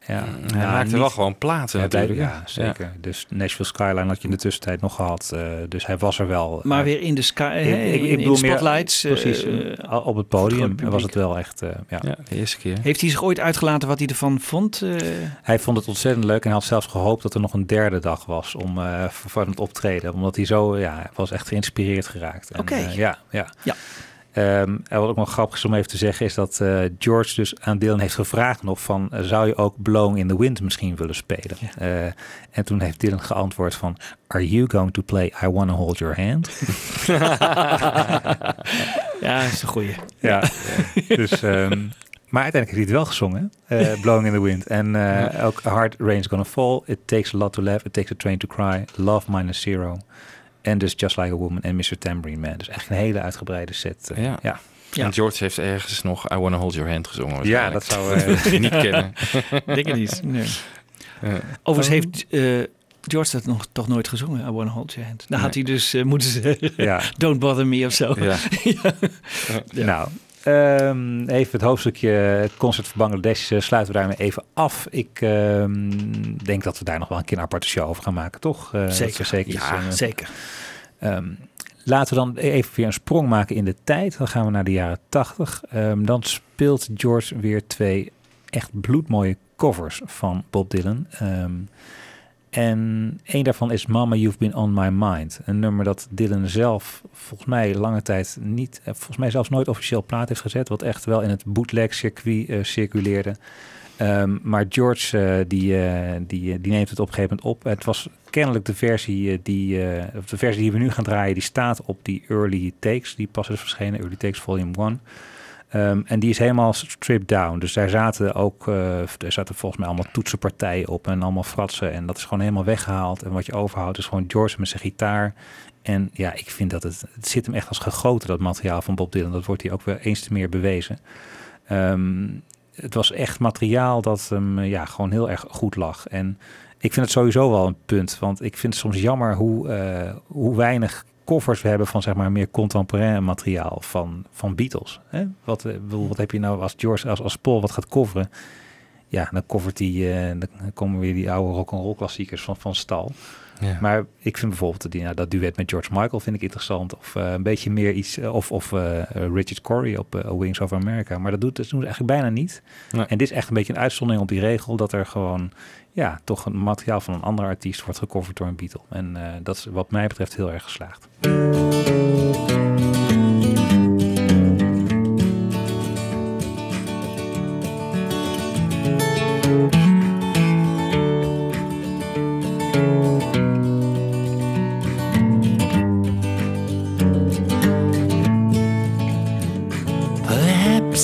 Ja, hij ja, maakte niet, wel gewoon platen ja, natuurlijk. Ja, zeker. Ja. Dus Nashville Skyline had je in de tussentijd nog gehad. Uh, dus hij was er wel. Maar uh, weer in de sky, in, spotlights. Meer, precies, uh, op het podium was het wel echt, ja. ja. de eerste keer. Heeft hij zich ooit uitgelaten wat hij ervan vond? Hij vond het ontzettend leuk en hij had zelfs gehoopt dat er nog een derde dag was om van het optreden. Omdat hij zo, ja, was echt geïnspireerd geraakt. Oké. Okay. ja, ja. ja. Um, en wat ook nog grappig is om even te zeggen, is dat uh, George dus aan Dylan heeft gevraagd nog van, uh, zou je ook Blowing in the Wind misschien willen spelen? Ja. Uh, en toen heeft Dylan geantwoord van, are you going to play I Wanna Hold Your Hand? ja, dat is een goeie. Ja, dus... Um, maar uiteindelijk heeft hij het wel gezongen, uh, Blowing in the Wind. En uh, ook Hard Rain's Gonna Fall, It Takes a Lot to Laugh, It Takes a Train to Cry, Love Minus Zero. En dus Just Like a Woman en Mr. Tambourine Man. Dus echt een hele uitgebreide set. Uh, ja. ja. Ja. En George heeft ergens nog I Wanna Hold Your Hand gezongen. Ja, dat zou uh, niet kennen. Denk het niet. Nee. Uh, Overigens heeft uh, George dat nog toch nooit gezongen, I Wanna Hold Your Hand. Dan nee. had hij dus uh, moeten zeggen, ja. Don't Bother Me of zo. Ja. ja. Nou, Um, even het hoofdstukje het concert van Bangladesh uh, sluiten we daarmee even af. Ik um, denk dat we daar nog wel een keer een aparte show over gaan maken, toch? Uh, zeker, zeker. Ja, is, uh, zeker. Um, laten we dan even weer een sprong maken in de tijd. Dan gaan we naar de jaren 80. dan speelt George weer twee echt bloedmooie covers van Bob Dylan. En een daarvan is Mama You've Been On My Mind. Een nummer dat Dylan zelf volgens mij lange tijd niet, volgens mij zelfs nooit officieel plaat heeft gezet. Wat echt wel in het bootleg circuit uh, circuleerde. Um, maar George uh, die, die, die neemt het op een gegeven moment op. Het was kennelijk de versie, die, de versie die we nu gaan draaien. Die staat op die early takes. Die pas is verschenen, early takes volume 1. Um, en die is helemaal stripped down. Dus daar zaten ook, uh, er zaten volgens mij allemaal toetsenpartijen op en allemaal fratsen. En dat is gewoon helemaal weggehaald. En wat je overhoudt is gewoon George met zijn gitaar. En ja, ik vind dat het, het zit hem echt als gegoten, dat materiaal van Bob Dylan. Dat wordt hier ook weer eens te meer bewezen. Um, het was echt materiaal dat hem ja, gewoon heel erg goed lag. En ik vind het sowieso wel een punt. Want ik vind het soms jammer hoe, uh, hoe weinig covers we hebben van zeg maar meer contemporain materiaal van, van Beatles. Hè? Wat, wat heb je nou als George, als, als Paul wat gaat coveren? Ja, dan covert hij, uh, dan komen weer die oude rock and roll klassiekers van, van stal. Ja. Maar ik vind bijvoorbeeld die, nou, dat duet met George Michael vind ik interessant. Of eh, een beetje meer iets, eh, of, of eh, eh, Richard Corey op eh, Wings of America. Maar dat doet, dat doen ze eigenlijk bijna niet. Nee. En dit is echt een beetje een uitzondering op die regel dat er gewoon, ja, toch een materiaal van een andere artiest wordt gecoverd door een Beatle. En eh, dat is wat mij betreft heel erg geslaagd.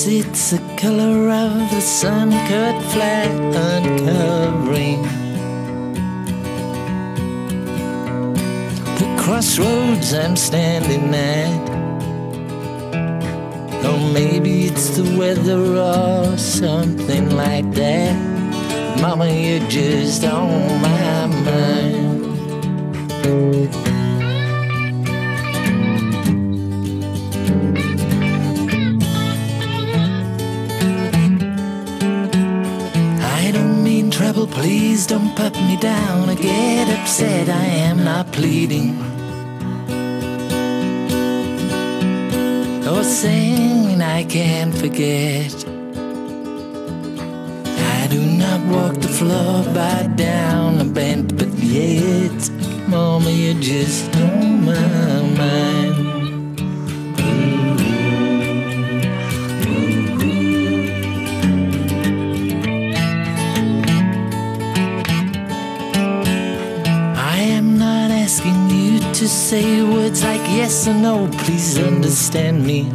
It's the color of the sun cut flat uncovering the crossroads I'm standing at. Or maybe it's the weather or something like that. Mama, you're just on my mind. Please don't put me down or get upset. I am not pleading. Or saying I can't forget. I do not walk the floor, bow down, or bent, but yet, Mama, you're just on my mind. To say words like yes or no, please understand me.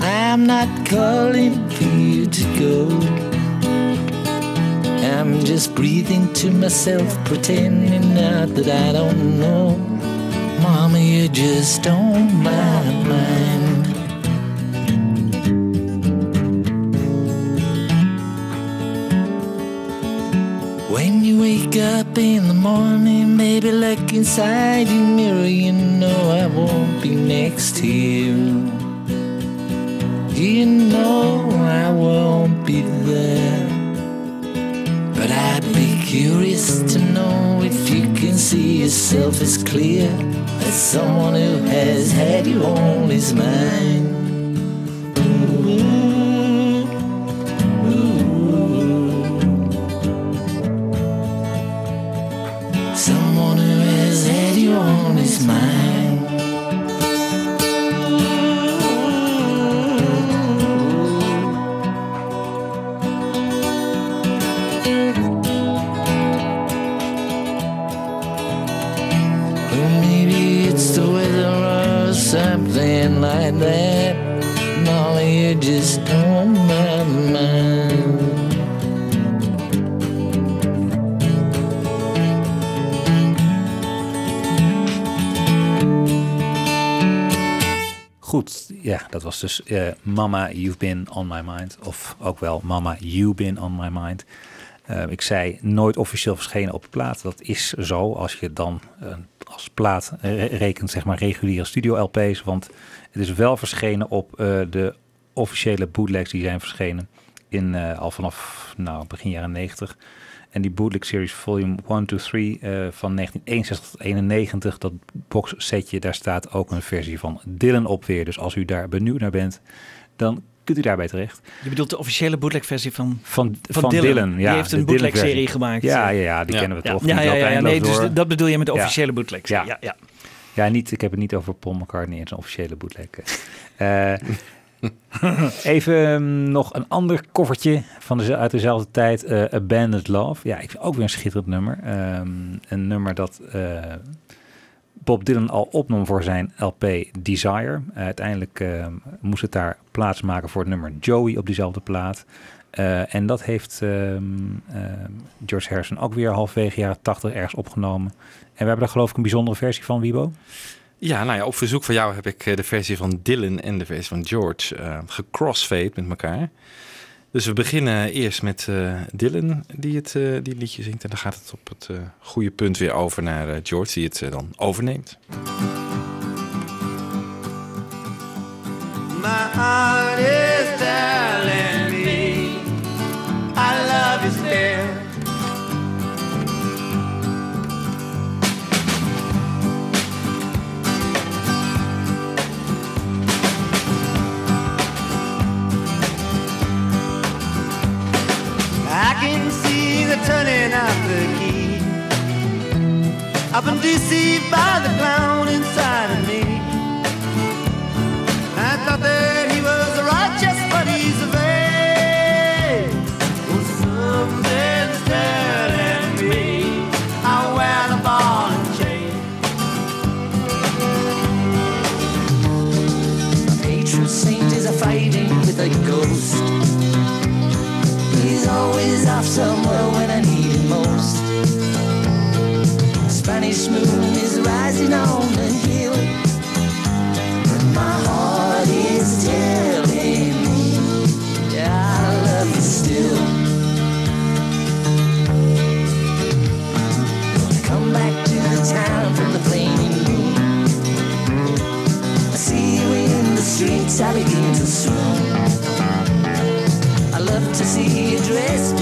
I am not calling for you to go. I'm just breathing to myself, pretending not that I don't know. Mama, you're just on my mind. Wake up in the morning, maybe look inside your mirror. You know I won't be next to you. You know I won't be there. But I'd be curious to know if you can see yourself as clear as someone who has had you on his mind. Dus eh, Mama, You've Been On My Mind. Of ook wel Mama, You've Been On My Mind. Eh, ik zei nooit officieel verschenen op plaat. Dat is zo als je dan eh, als plaat rekent, zeg maar reguliere studio LP's. Want het is wel verschenen op de officiële bootlegs die zijn verschenen. In, eh, al vanaf nou, begin jaren 90. En die bootleg series volume 1, 2, 3 eh, van 1961 tot 91, dat boxsetje, daar staat ook een versie van Dylan op weer. Dus als u daar benieuwd naar bent, dan kunt u daarbij terecht. Je bedoelt de officiële bootleg-versie van, Van, van, Dylan. ja. Die heeft de een bootleg-serie gemaakt. Ja, ja, ja, die Ja. kennen we ja. toch. Ja, nee, dus dat bedoel je met de officiële bootlegs. Ja. Ja. Ja, ja. Ja, niet, ik heb het niet over Paul McCartney en zijn officiële bootleg. Eh, even um, nog een ander koffertje van de, uit dezelfde tijd. eh Abandoned Love. Ja, ik vind ook weer een schitterend nummer. Ehm, een nummer dat eh, Bob Dylan al opnam voor zijn LP Desire. Eh, uiteindelijk ehm, moest het daar plaats maken voor het nummer Joey op diezelfde plaat. En dat heeft ehm, ehm, George Harrison ook weer halfwege jaren 80 ergens opgenomen. En we hebben daar geloof ik een bijzondere versie van, Wibo. Ja, nou ja, op verzoek van jou heb ik eh, de versie van Dylan en de versie van George eh gecrossfade met elkaar. Dus we beginnen eerst met eh, Dylan die het die liedje zingt. En dan gaat het op het goede punt weer over naar George die het dan overneemt. turning out the key. I've been deceived by the clown inside of me. I thought that he was righteous, but he's a vain. Well, something's telling me I wear the ball and chain. Patron true saint is a fighting with a ghost. He's always after. Spanish moon is rising on the hill. But my heart is telling me, I love you still. Come back to the town from the flaming moon. I see you in the streets, I begin to swoon. I love to see you dressed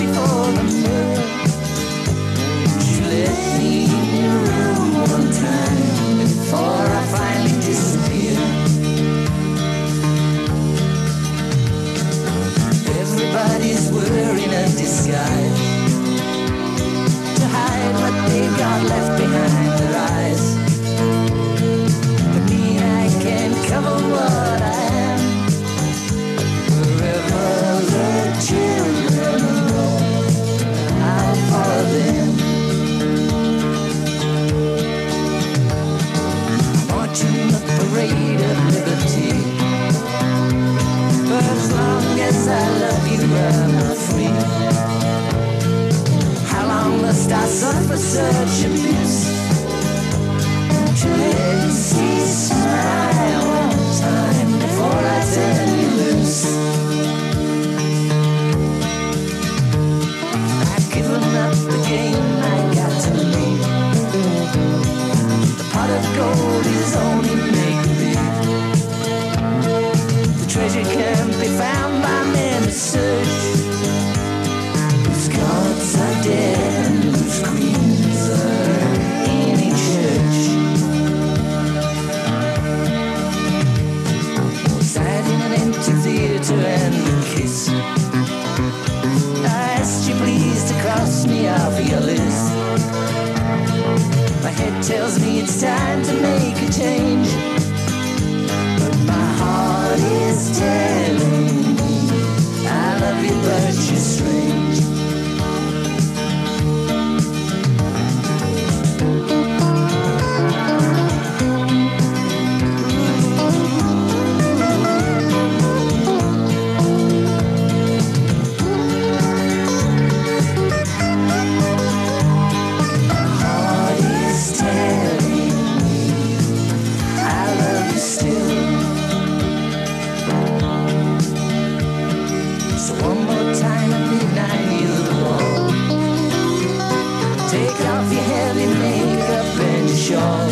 Take off your heavy makeup and your shawl.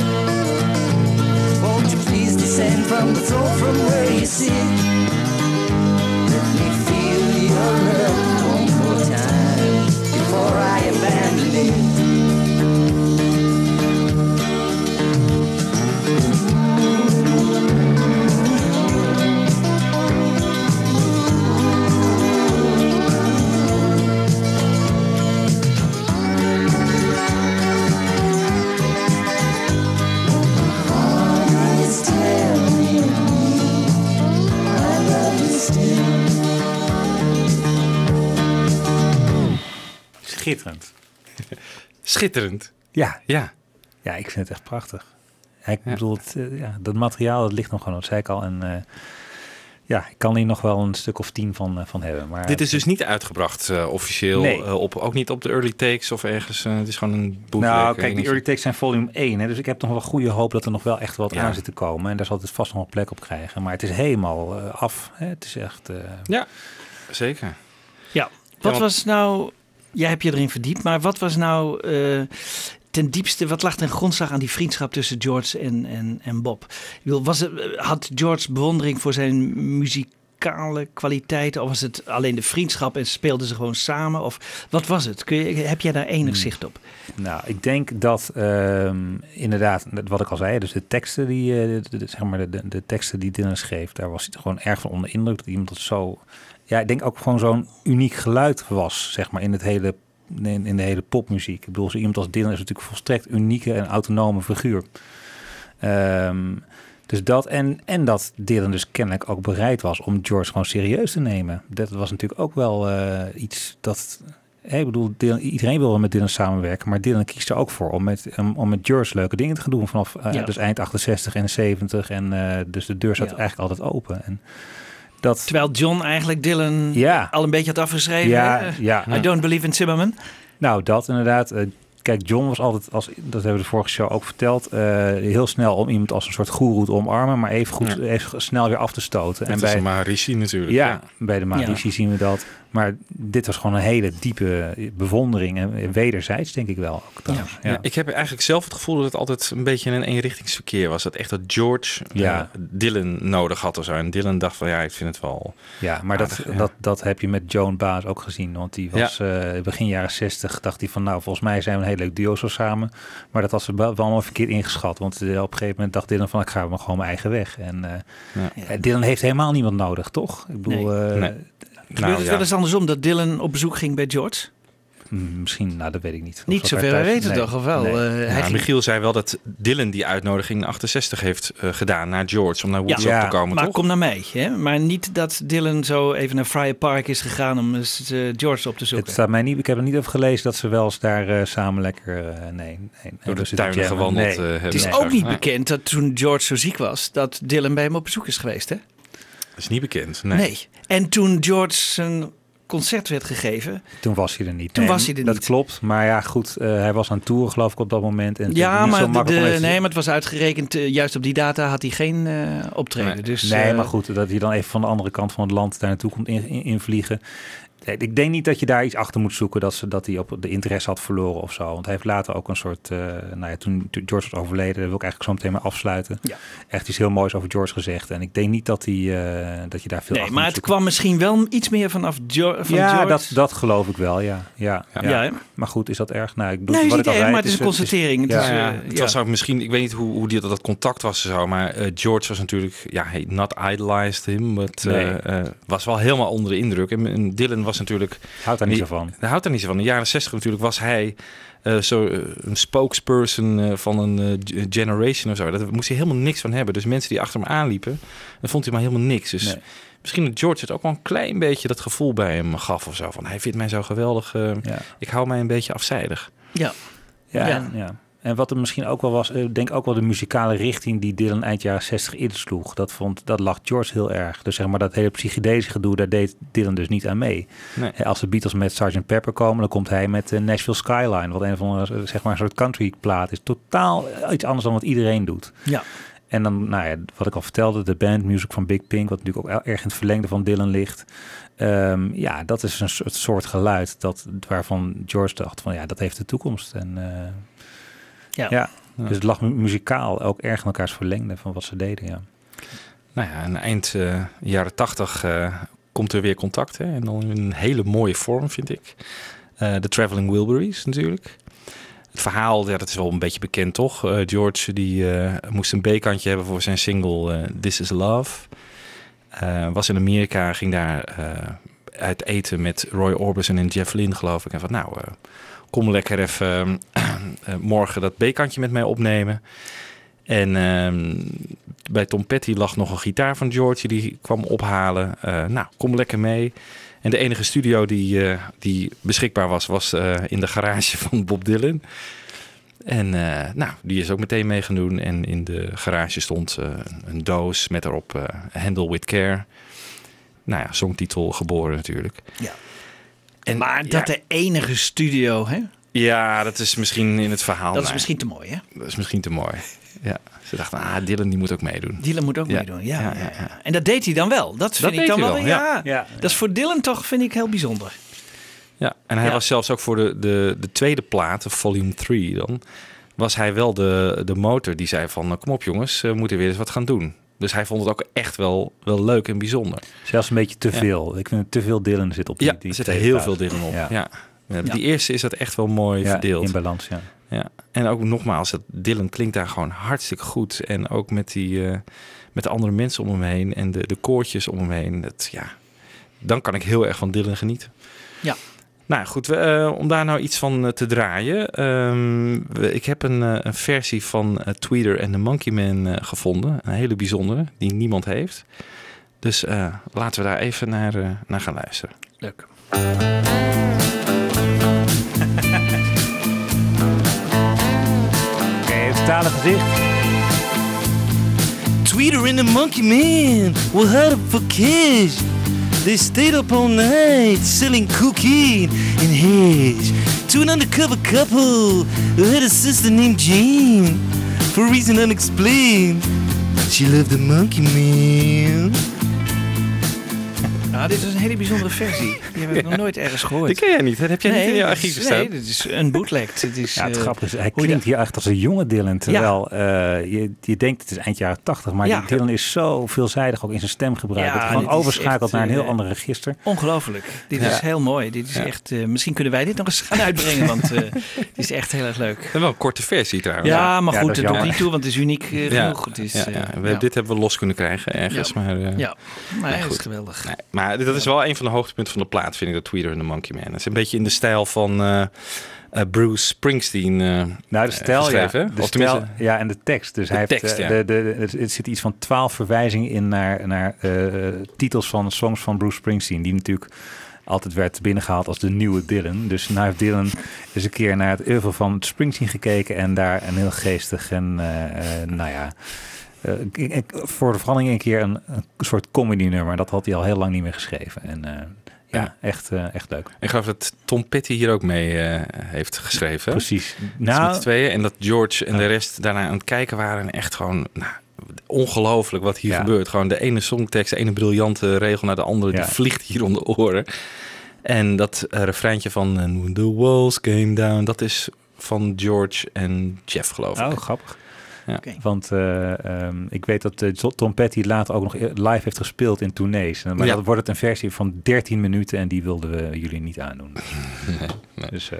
Won't you please descend from the throne from where you sit? Schitterend. Schitterend. Ja. Ja. Ja, ik vind het echt prachtig. Ja, ik bedoel, het, eh, ja, dat materiaal dat ligt nog gewoon, dat zei ik al. En eh, ja, ik kan hier nog wel een stuk of tien van, eh, van hebben. Maar Dit is dus niet uitgebracht eh, officieel, Nee. eh, op, ook niet op de early takes of ergens. eh, het is gewoon een boek. Nou, kijk, die early takes zijn volume 1. Hè, dus ik heb nog wel goede hoop dat er nog wel echt wat Ja. aan zit te komen. En daar zal het vast nog een plek op krijgen. Maar het is helemaal af. Hè. Het is echt... eh, Ja, zeker. Ja, wat want- was nou... Jij hebt je erin verdiept, maar wat was nou eh, ten diepste... Wat lag ten grondslag aan die vriendschap tussen George en, en, en Bob? Ik bedoel, was het, had George bewondering voor zijn muzikale kwaliteiten? Of was het alleen de vriendschap en speelden ze gewoon samen? Of wat was het? Kun je, heb jij daar enig Hmm. zicht op? Nou, ik denk dat ehm, inderdaad, wat ik al zei, dus de teksten die, eh, de, de- zeg maar de, de, de teksten die Dylan schreef, daar was hij gewoon erg van onder indruk. Dat iemand dat zo, ja, ik denk ook gewoon zo'n uniek geluid was, zeg maar, in het hele in, in de hele popmuziek. Ik bedoel, zo iemand als Dylan is natuurlijk volstrekt unieke en autonome figuur. Ehm, dus dat en, en dat Dylan dus kennelijk ook bereid was om George gewoon serieus te nemen. Dat was natuurlijk ook wel eh, iets dat. hè, ik bedoel, Dylan- iedereen wil met Dylan samenwerken, maar Dylan kiest er ook voor om met, om, om met George leuke dingen te gaan doen vanaf eh, Ja. dus eind 68 en 70. En eh, dus de deur Ja. eigenlijk altijd open. En dat, Terwijl John eigenlijk Dylan Ja. al een beetje had afgeschreven. Ja. I don't believe in Zimmerman. Nou, dat inderdaad. Eh, kijk, John was altijd, als, dat hebben we de vorige show ook verteld, eh, heel snel om iemand als een soort goeroe te omarmen, maar even, goed, Ja. even snel weer af te stoten. En bij Maharishi natuurlijk. Ja, bij de Maharishi zien we dat. Maar dit was gewoon een hele diepe bewondering en wederzijds, denk ik wel. Ook trouwens. Ja. ik heb eigenlijk zelf het gevoel dat het altijd een beetje een eenrichtingsverkeer was. Dat echt dat George Ja. eh, Dylan nodig had of zo. En Dylan dacht van ja, ik vind het wel. Ja, maar dat, ja. dat, dat heb je met Joan Baez ook gezien. Want die was eh, begin jaren 60, dacht hij van nou, volgens mij zijn we een heel leuk duo zo samen. Maar dat was wel wel allemaal verkeerd ingeschat. Want eh, op een gegeven moment dacht Dylan van ik ga maar gewoon mijn eigen weg. En eh, Dylan heeft helemaal niemand nodig, toch? Ik bedoel, Nee. Nee. Gebeurt Nou, het ja. wel eens andersom dat Dylan op bezoek ging bij George? Mm, Misschien, nou dat weet ik niet. Niet zover wij thuis- weten nee. toch, of wel? Nee. Eh, hij Ja, ging- Michiel zei wel dat Dylan die uitnodiging in 68 heeft eh, gedaan naar George om naar Woodstock Ja, te komen, maar toch? kom naar mij. Hè? Maar niet dat Dylan zo even naar Friar Park is gegaan om eens eh, George op te zoeken. Het staat mij niet, ik heb er niet over gelezen dat ze wel eens daar eh, samen lekker, eh, nee, nee, nee, Door de tuinen jammen. gewandeld, Nee. hebben. Het is Nee. ook niet Nee. bekend dat toen George zo ziek was, dat Dylan bij hem op bezoek is geweest. Hè? Dat is niet bekend. Nee. Nee. En toen George zijn concert werd gegeven. Toen was hij er niet. Toen Nee, was hij er dat niet. klopt. Maar ja, goed, eh, hij was aan het toeren geloof ik op dat moment. En Ja, maar, de, even- nee, maar het was uitgerekend. eh, juist op die data had hij geen eh, optreden. Dus, nee, maar goed, dat hij dan even van de andere kant van het land daar naartoe komt in- in- invliegen. Nee, ik denk niet dat je daar iets achter moet zoeken dat, ze, dat hij op de interesse had verloren of zo. Want hij heeft later ook een soort, eh, nou ja, toen, George was overleden, daar wil ik eigenlijk zo meteen maar afsluiten. Ja. Echt iets heel moois over George gezegd. En ik denk niet dat, hij, eh, dat je daar veel Nee, achter maar moet het zoeken. kwam misschien wel iets meer vanaf Jo- van ja, George. dat, dat geloof ik wel, ja. ja, ja. Maar goed, is dat erg? Nou, ik bedoel, Nee, wat niet ik al erg, zei, maar het is een constatering. Het is, eh, Ja, het was ook misschien, ik weet niet hoe, hoe die, dat contact was zo, maar George was natuurlijk, ja, hij not idolized him, maar Nee. was wel helemaal onder de indruk. En, en Dylan was natuurlijk... Houdt daar niet die- zo van. Hij houdt daar niet zo van. In de jaren 60 natuurlijk was hij eh, zo eh, een spokesperson eh, van een generation of zo. Daar moest hij helemaal niks van hebben. Dus mensen die achter hem aanliepen, dan vond hij maar helemaal niks. Dus Nee. misschien dat George het ook wel een klein beetje dat gevoel bij hem gaf of zo. Van hij vindt mij zo geweldig, Ja. ik hou mij een beetje afzijdig. Ja. Ja, Ja. ja. En wat er misschien ook wel was, eh, ik denk ook wel de muzikale richting die Dylan eind jaren 60 insloeg. Dat, vond, dat lag George heel erg. Dus zeg maar dat hele psychedelische gedoe, daar deed Dylan dus niet aan mee. Nee. Hè, Als de Beatles met Sgt. Pepper komen, dan komt hij met eh, Nashville Skyline. Wat een van de, zeg maar een soort country plaat is. Totaal iets anders dan wat iedereen doet. Ja. En dan, nou ja, wat ik al vertelde, de band Music van Big Pink, wat natuurlijk ook erg in het verlengde van Dylan ligt. Ehm, ja, dat is een soort, soort geluid dat, waarvan George dacht van ja, dat heeft de toekomst. En eh, Ja. ja. dus het lag mu- muzikaal ook erg in elkaars verlengde van wat ze deden, ja. Nou ja, en eind eh, jaren 80 eh, komt er weer contact. Hè? En dan in een hele mooie vorm, vind ik. Eh, De Traveling Wilburys natuurlijk. Het verhaal, ja, dat is wel een beetje bekend, toch? Eh, George die eh, moest een B-kantje hebben voor zijn single This Is Love. Eh, was in Amerika, ging daar eh, uit eten met Roy Orbison en Jeff Lynne, geloof ik. En van, nou, eh, kom lekker even eh, morgen dat B-kantje met mij opnemen. En ehm, bij Tom Petty lag nog een gitaar van George, die kwam ophalen. Eh, nou, kom lekker mee. En de enige studio die, eh, die beschikbaar was, was in de garage van Bob Dylan. En nou, die is ook meteen mee gaan doen. En in de garage stond een doos met erop Handle with Care. Nou ja, songtitel geboren natuurlijk. Ja. En, maar dat ja, de enige studio, hè? ja, dat is misschien in het verhaal. dat is misschien te mooi, hè? Dat is misschien te mooi. Ja, ze dachten, ah, Dylan die moet ook meedoen. Dylan moet ook Ja. meedoen, ja, Ja, ja. En dat deed hij dan wel. Dat vind ik deed dan hij wel, wel, ja. ja. Ja, Dat is voor Dylan toch, vind ik, heel bijzonder. Ja, en hij Ja. was zelfs ook voor de, de, de tweede plaat, volume 3 dan, was hij wel de, de motor die zei van, nou, kom op jongens, we moeten weer eens wat gaan doen. Dus hij vond het ook echt wel, wel leuk en bijzonder. Zelfs een beetje te Ja. veel. Ik vind het te veel Dylan zit op die, Ja, die er zit heel veel Dylan op. Ja. Ja. Ja. Ja. Die eerste is dat echt wel mooi Ja, verdeeld. in balans, ja. Ja. En ook nogmaals, dat Dylan klinkt daar gewoon hartstikke goed. En ook met, die, eh, met de andere mensen om hem heen en de, de koortjes om hem heen. Dat, ja, dan kan ik heel erg van Dylan genieten. Ja. Nou goed, we, eh, om daar nou iets van eh, te draaien. ehm, we- ik heb een, eh, een versie van Tweeter en de Monkey Man eh, gevonden. Een hele bijzondere, die niemand heeft. Dus eh, laten we daar even naar, naar gaan luisteren. Leuk. Oké, het stalen gezicht. Tweeter and the Monkey Man were hard up for cash. They stayed up all night selling cocaine and hash to an undercover couple who had a sister named Jane. For a reason unexplained, she loved the Monkey Man. Nou, dit is een hele bijzondere versie. Die heb ik nog nooit ergens gehoord. Die ken jij niet, hè? heb jij niet in je is- staan? Nee, dit is een bootleg. Dit is, Ja, het eh, grappige is, hij je klinkt hier echt als een jonge Dylan. Terwijl eh, je, je denkt het is eind jaren 80, maar Ja. die Dylan is zo veelzijdig ook in zijn stemgebruik. Ja, dat hij gewoon dit is overschakelt echt, naar een heel eh, ander register. Ongelooflijk. Dit Ja. is heel mooi. Dit is Ja. echt, eh, misschien kunnen wij dit nog eens gaan uitbrengen, want eh dit is echt heel erg leuk. En wel een korte versie trouwens. Ja, maar Ja, goed, dat het doet niet toe, want het is uniek Ja. genoeg. Het is, ja, ja. We, ja. Dit hebben we los kunnen krijgen ergens. Ja. Maar, eh, Ja, maar het is goed. geweldig. Nee, maar dat is wel een van de hoogtepunten van de plaat, vind ik, dat Tweeter en de Monkey Man. Het is een beetje in de stijl van eh, eh, Bruce Springsteen. eh, Nou, de stijl, ja. De Of stijl, ja, en de tekst. Dus De hij tekst, heeft, ja. de, de, de- er zit iets van twaalf verwijzingen in naar, naar titels van songs van Bruce Springsteen. Die natuurlijk altijd werd binnengehaald als de nieuwe Dylan. Dus nou heeft Dylan eens een keer naar het oeuvre van Springsteen gekeken. En daar een heel geestig en, nou ja... ik- ik- voor de verandering een keer een, een soort comedy nummer. Dat had hij al heel lang niet meer geschreven. En ja, echt, eh, echt leuk. Ik geloof dat Tom Petty hier ook mee eh, heeft geschreven. Precies. Dus met Nou, z'n tweeën. En dat George en de rest daarna aan het kijken waren. En echt gewoon, nou, ongelooflijk wat hier Ja. gebeurt. Gewoon de ene songtekst, de ene briljante regel naar de andere. Ja. Die vliegt hier om de oren. En dat eh, refreintje van the walls came down. Dat is van George en Jeff, geloof ik. Oh, grappig. Ja. Want eh, ehm, ik weet dat eh, Tom Petty later ook nog live heeft gespeeld in tournees. Maar Ja. dat wordt het een versie van 13 minuten en die wilden we jullie niet aandoen. Dus eh,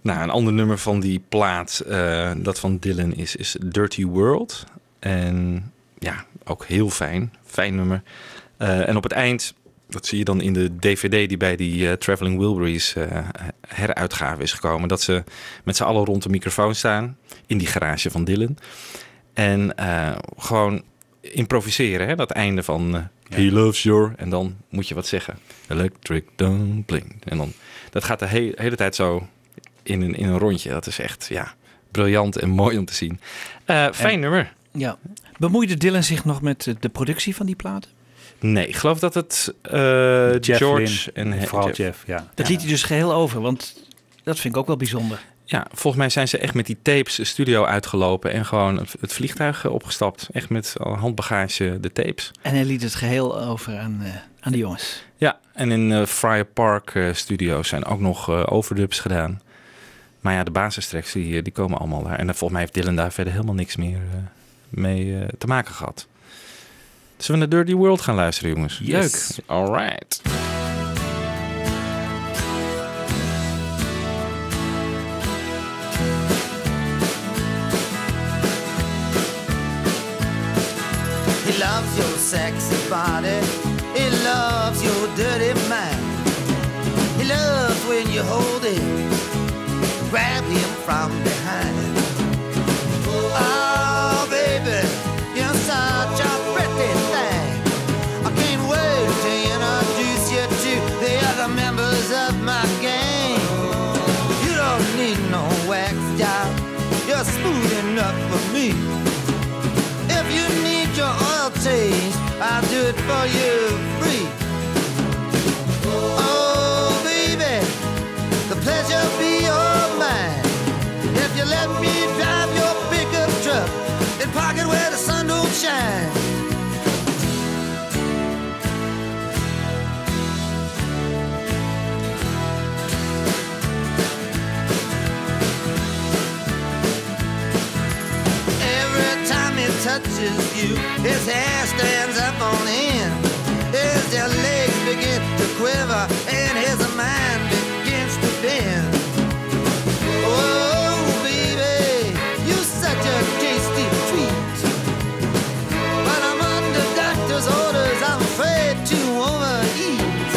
Nou, een ander nummer van die plaat, dat van Dylan is, is Dirty World. En ja, ook heel fijn. Fijn nummer. En op het eind, dat zie je dan in de DVD die bij die eh, Traveling Wilburys eh, heruitgave is gekomen. Dat ze met z'n allen rond de microfoon staan in die garage van Dylan. En eh, gewoon improviseren, hè? dat einde van He loves your... En dan moet je wat zeggen. Electric dumpling. En dan, dat gaat de he- hele tijd zo in een, in een rondje. Dat is echt, ja, briljant en mooi om te zien. Eh, fijn En- nummer. Ja. Bemoeide Dylan zich nog met de productie van die platen? Nee, ik geloof dat het eh, Jeff George en vooral Jeff, ja. Dat liet hij dus geheel over, want dat vind ik ook wel bijzonder. Ja, volgens mij zijn ze echt met die tapes de studio uitgelopen en gewoon het, vliegtuig opgestapt. Echt met al handbagage de tapes. En hij liet het geheel over aan, eh, aan de jongens. Ja, en in eh Friar Park eh, Studios zijn ook nog eh, overdubs gedaan. Maar ja, de basistracks die, die komen allemaal daar. En volgens mij heeft Dylan daar verder helemaal niks meer eh, mee te maken gehad. Zullen we naar Dirty World gaan luisteren, jongens? Yes. Leuk. All right. He loves your sexy body. He loves your dirty mind. He loves when you hold him, grab him from behind. For me. If you need your oil change, I'll do it for you free. Oh, baby, the pleasure be all mine. If you let me drive your pickup truck park it where the sun don't shine. time he touches you, his hair stands up on end. His legs begin to quiver and his mind begins to bend. Oh, baby, you such a tasty treat. But I'm under doctor's orders, I'm afraid to overeat.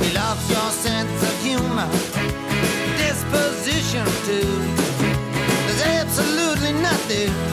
He loves your sense of humor, disposition too. There's absolutely nothing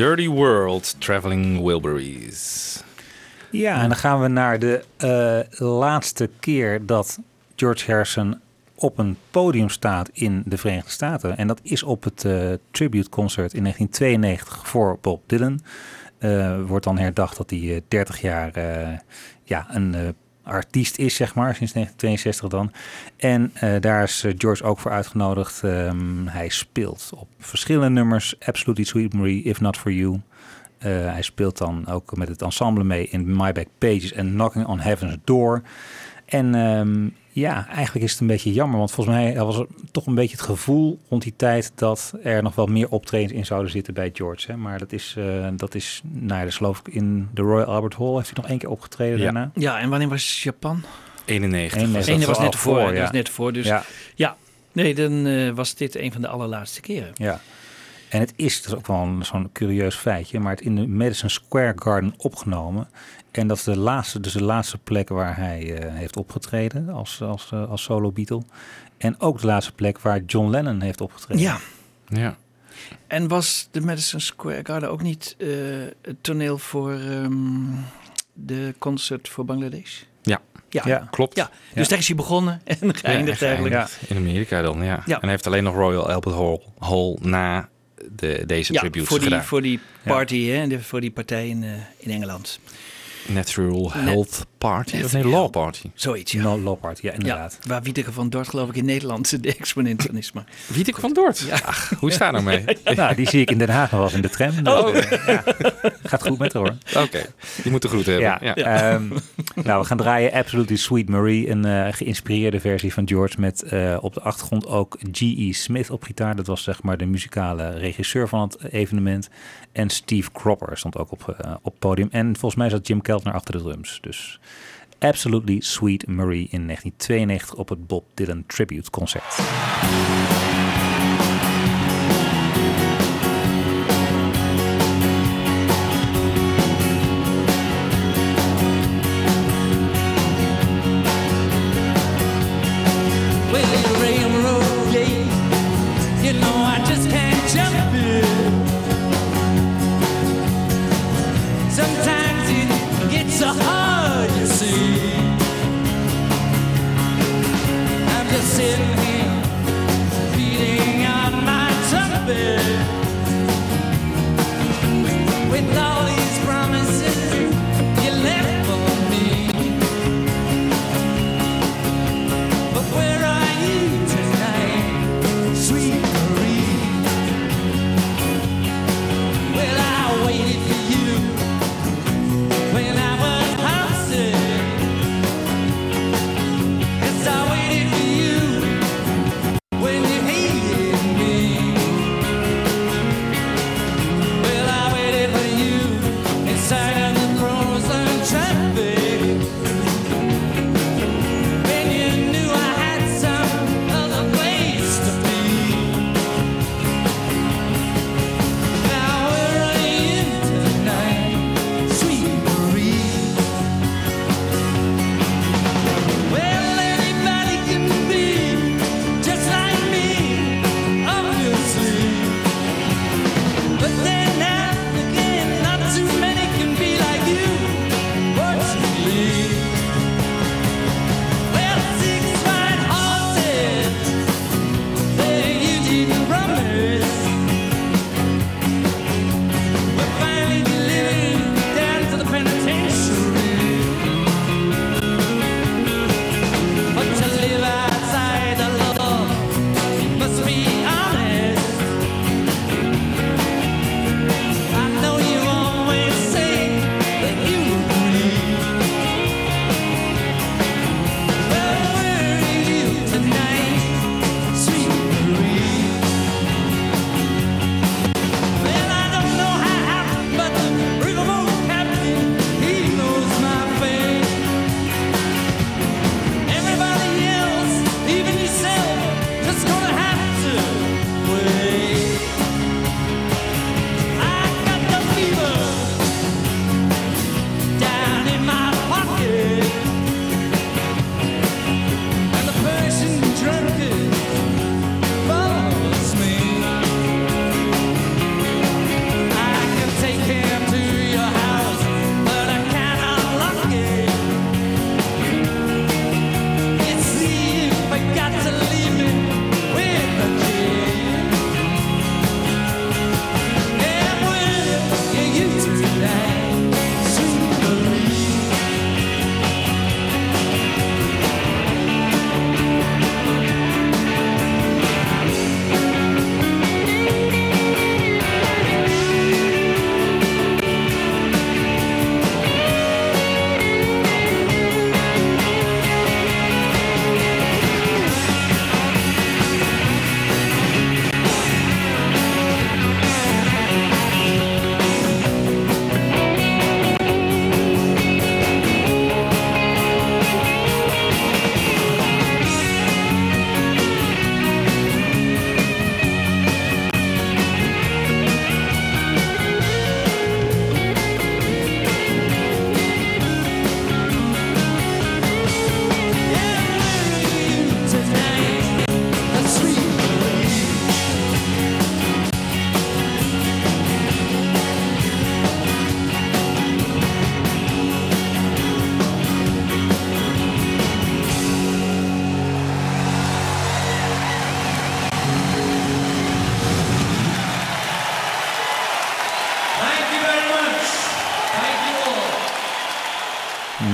Dirty World, Traveling Wilburys. Ja, en dan gaan we naar de eh, laatste keer dat George Harrison op een podium staat in de Verenigde Staten. En dat is op het eh, tribute concert in 1992 voor Bob Dylan. Eh, wordt dan herdacht dat hij eh, 30 jaar ja, een artiest is, zeg maar, sinds 1962 dan. En eh, daar is eh, George ook voor uitgenodigd. Ehm, hij speelt op verschillende nummers. Absolutely Sweet Marie, If Not For You. Eh, hij speelt dan ook met het ensemble mee in My Back Pages en Knocking on Heaven's Door. En ehm, ja, eigenlijk is het een beetje jammer, want volgens mij was er toch een beetje het gevoel rond die tijd dat er nog wel meer optredens in zouden zitten bij George. Hè? Maar dat is, eh, dat is, nou ja, dus geloof ik in de Royal Albert Hall heeft hij nog één keer opgetreden Ja. daarna. Ja, en wanneer was Japan? 91. Eén De was ene dat was net voor, ja. was net voor. Dus ja, Ja. nee, dan eh, was dit een van de allerlaatste keren. Ja. En het is, dat is ook wel een- zo'n curieus feitje, maar het in de Madison Square Garden opgenomen. En dat is de laatste, dus de laatste plek waar hij eh, heeft opgetreden als, als, eh, als solo Beatle. En ook de laatste plek waar John Lennon heeft opgetreden. Ja. Ja. En was de Madison Square Garden ook niet eh, het toneel voor ehm, de concert voor Bangladesh? Ja. Ja, Ja. Klopt. Ja, dus daar is hij begonnen en geëindigd Ja, eigenlijk. In Amerika dan, ja. Ja. En hij heeft alleen nog Royal Albert Hall, Hall na de, deze Ja, tributes voor die, gedaan. voor die party, hè, de, voor die partij in, in Engeland. Natural Health Party, of nee, Natural Law Party. Zoiets, ja. No Law Party, ja inderdaad. Ja, waar Wieteke van Dort geloof ik in Nederland de exponent van is. Maar Wieteke van Dort? Ach, hoe is daar nou mee? Nou, die zie ik in Den Haag nog wel in de tram. Dus, Oh. eh, ja, gaat goed met haar hoor. Oké, die moet de groet hebben. Ja, Ja. ehm, nou, we gaan draaien Absolutely Sweet Marie, een eh, geïnspireerde versie van George met eh, op de achtergrond ook G.E. Smith op gitaar. Dat was zeg maar de muzikale regisseur van het evenement. En Steve Cropper stond ook op, op podium. En volgens mij zat Jim Keltner achter de drums. Dus Absolutely Sweet Marie in 1992 op het Bob Dylan Tribute Concert.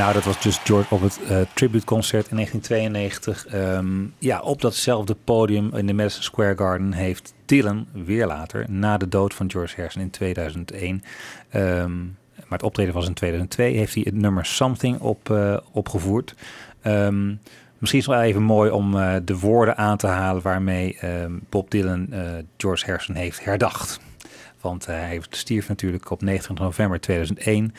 Nou, dat was dus George op het uh, tributeconcert in 1992. Um, ehm, ja, op datzelfde podium in de Madison Square Garden heeft Dylan weer later, na de dood van George Harrison in 2001, um, ehm, maar het optreden was in 2002, heeft hij het nummer Something op, uh, opgevoerd. Um, misschien is wel even mooi om uh, de woorden aan te halen waarmee Bob Dylan George Harrison heeft herdacht. Want hij stierf natuurlijk op 29 november 2001.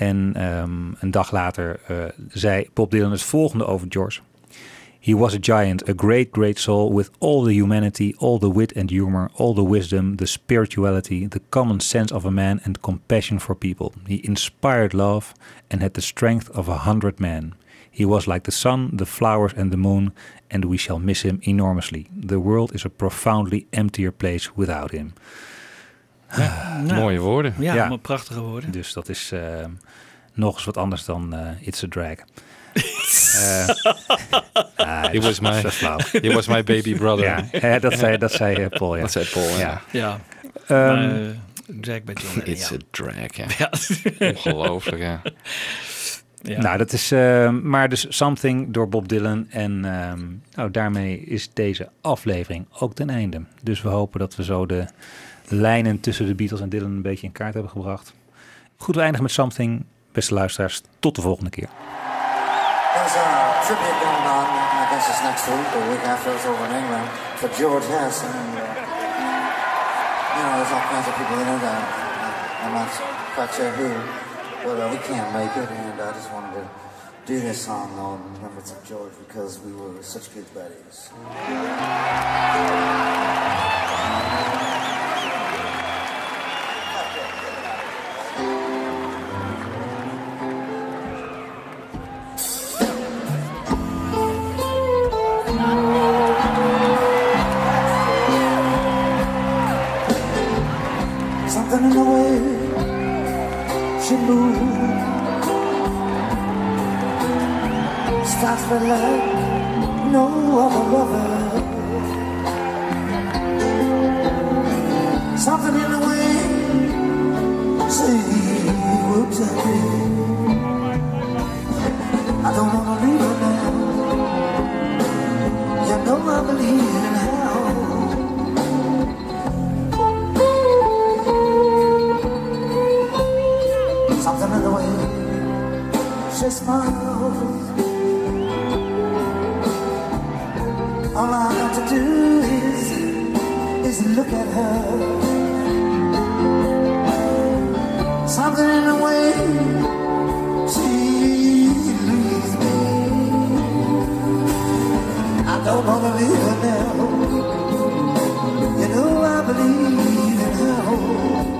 En um, een dag later uh, zei Bob Dylan het volgende over George. He was a giant, a great, great soul with all the humanity, all the wit and humor, all the wisdom, the spirituality, the common sense of a man, and compassion for people. He inspired love and had the strength of a hundred men. He was like the sun, the flowers, and the moon, and we shall miss him enormously. The world is a profoundly emptier place without him. Ja, nou, mooie woorden. Ja, ja. prachtige woorden. Dus dat is uh, nog eens wat anders dan uh, It's a Drag. uh, ah, he, was my, he was my baby brother. Ja, dat zei, dat zei Paul. Ja. Dat zei Paul, ja. ja. Um, drag bij John It's a drag, ja. Ongelooflijk, ja. Ja. Nou, dat is uh, maar dus Something door Bob Dylan. En nou, daarmee is deze aflevering ook ten einde. Dus we hopen dat we zo de lijnen tussen de Beatles en Dylan een beetje in kaart hebben gebracht. Goed, we eindigen met Something. Beste luisteraars, tot de volgende keer. There's a on, I guess next week, the week after it's over in England. She moved starts to like no other lover. Something in the way she looks at me. I don't wanna leave her now. You know I believe in her. She smiles. All I got to do is is look at her. Something in the way she leaves me. I don't wanna leave her now. You know I believe in her.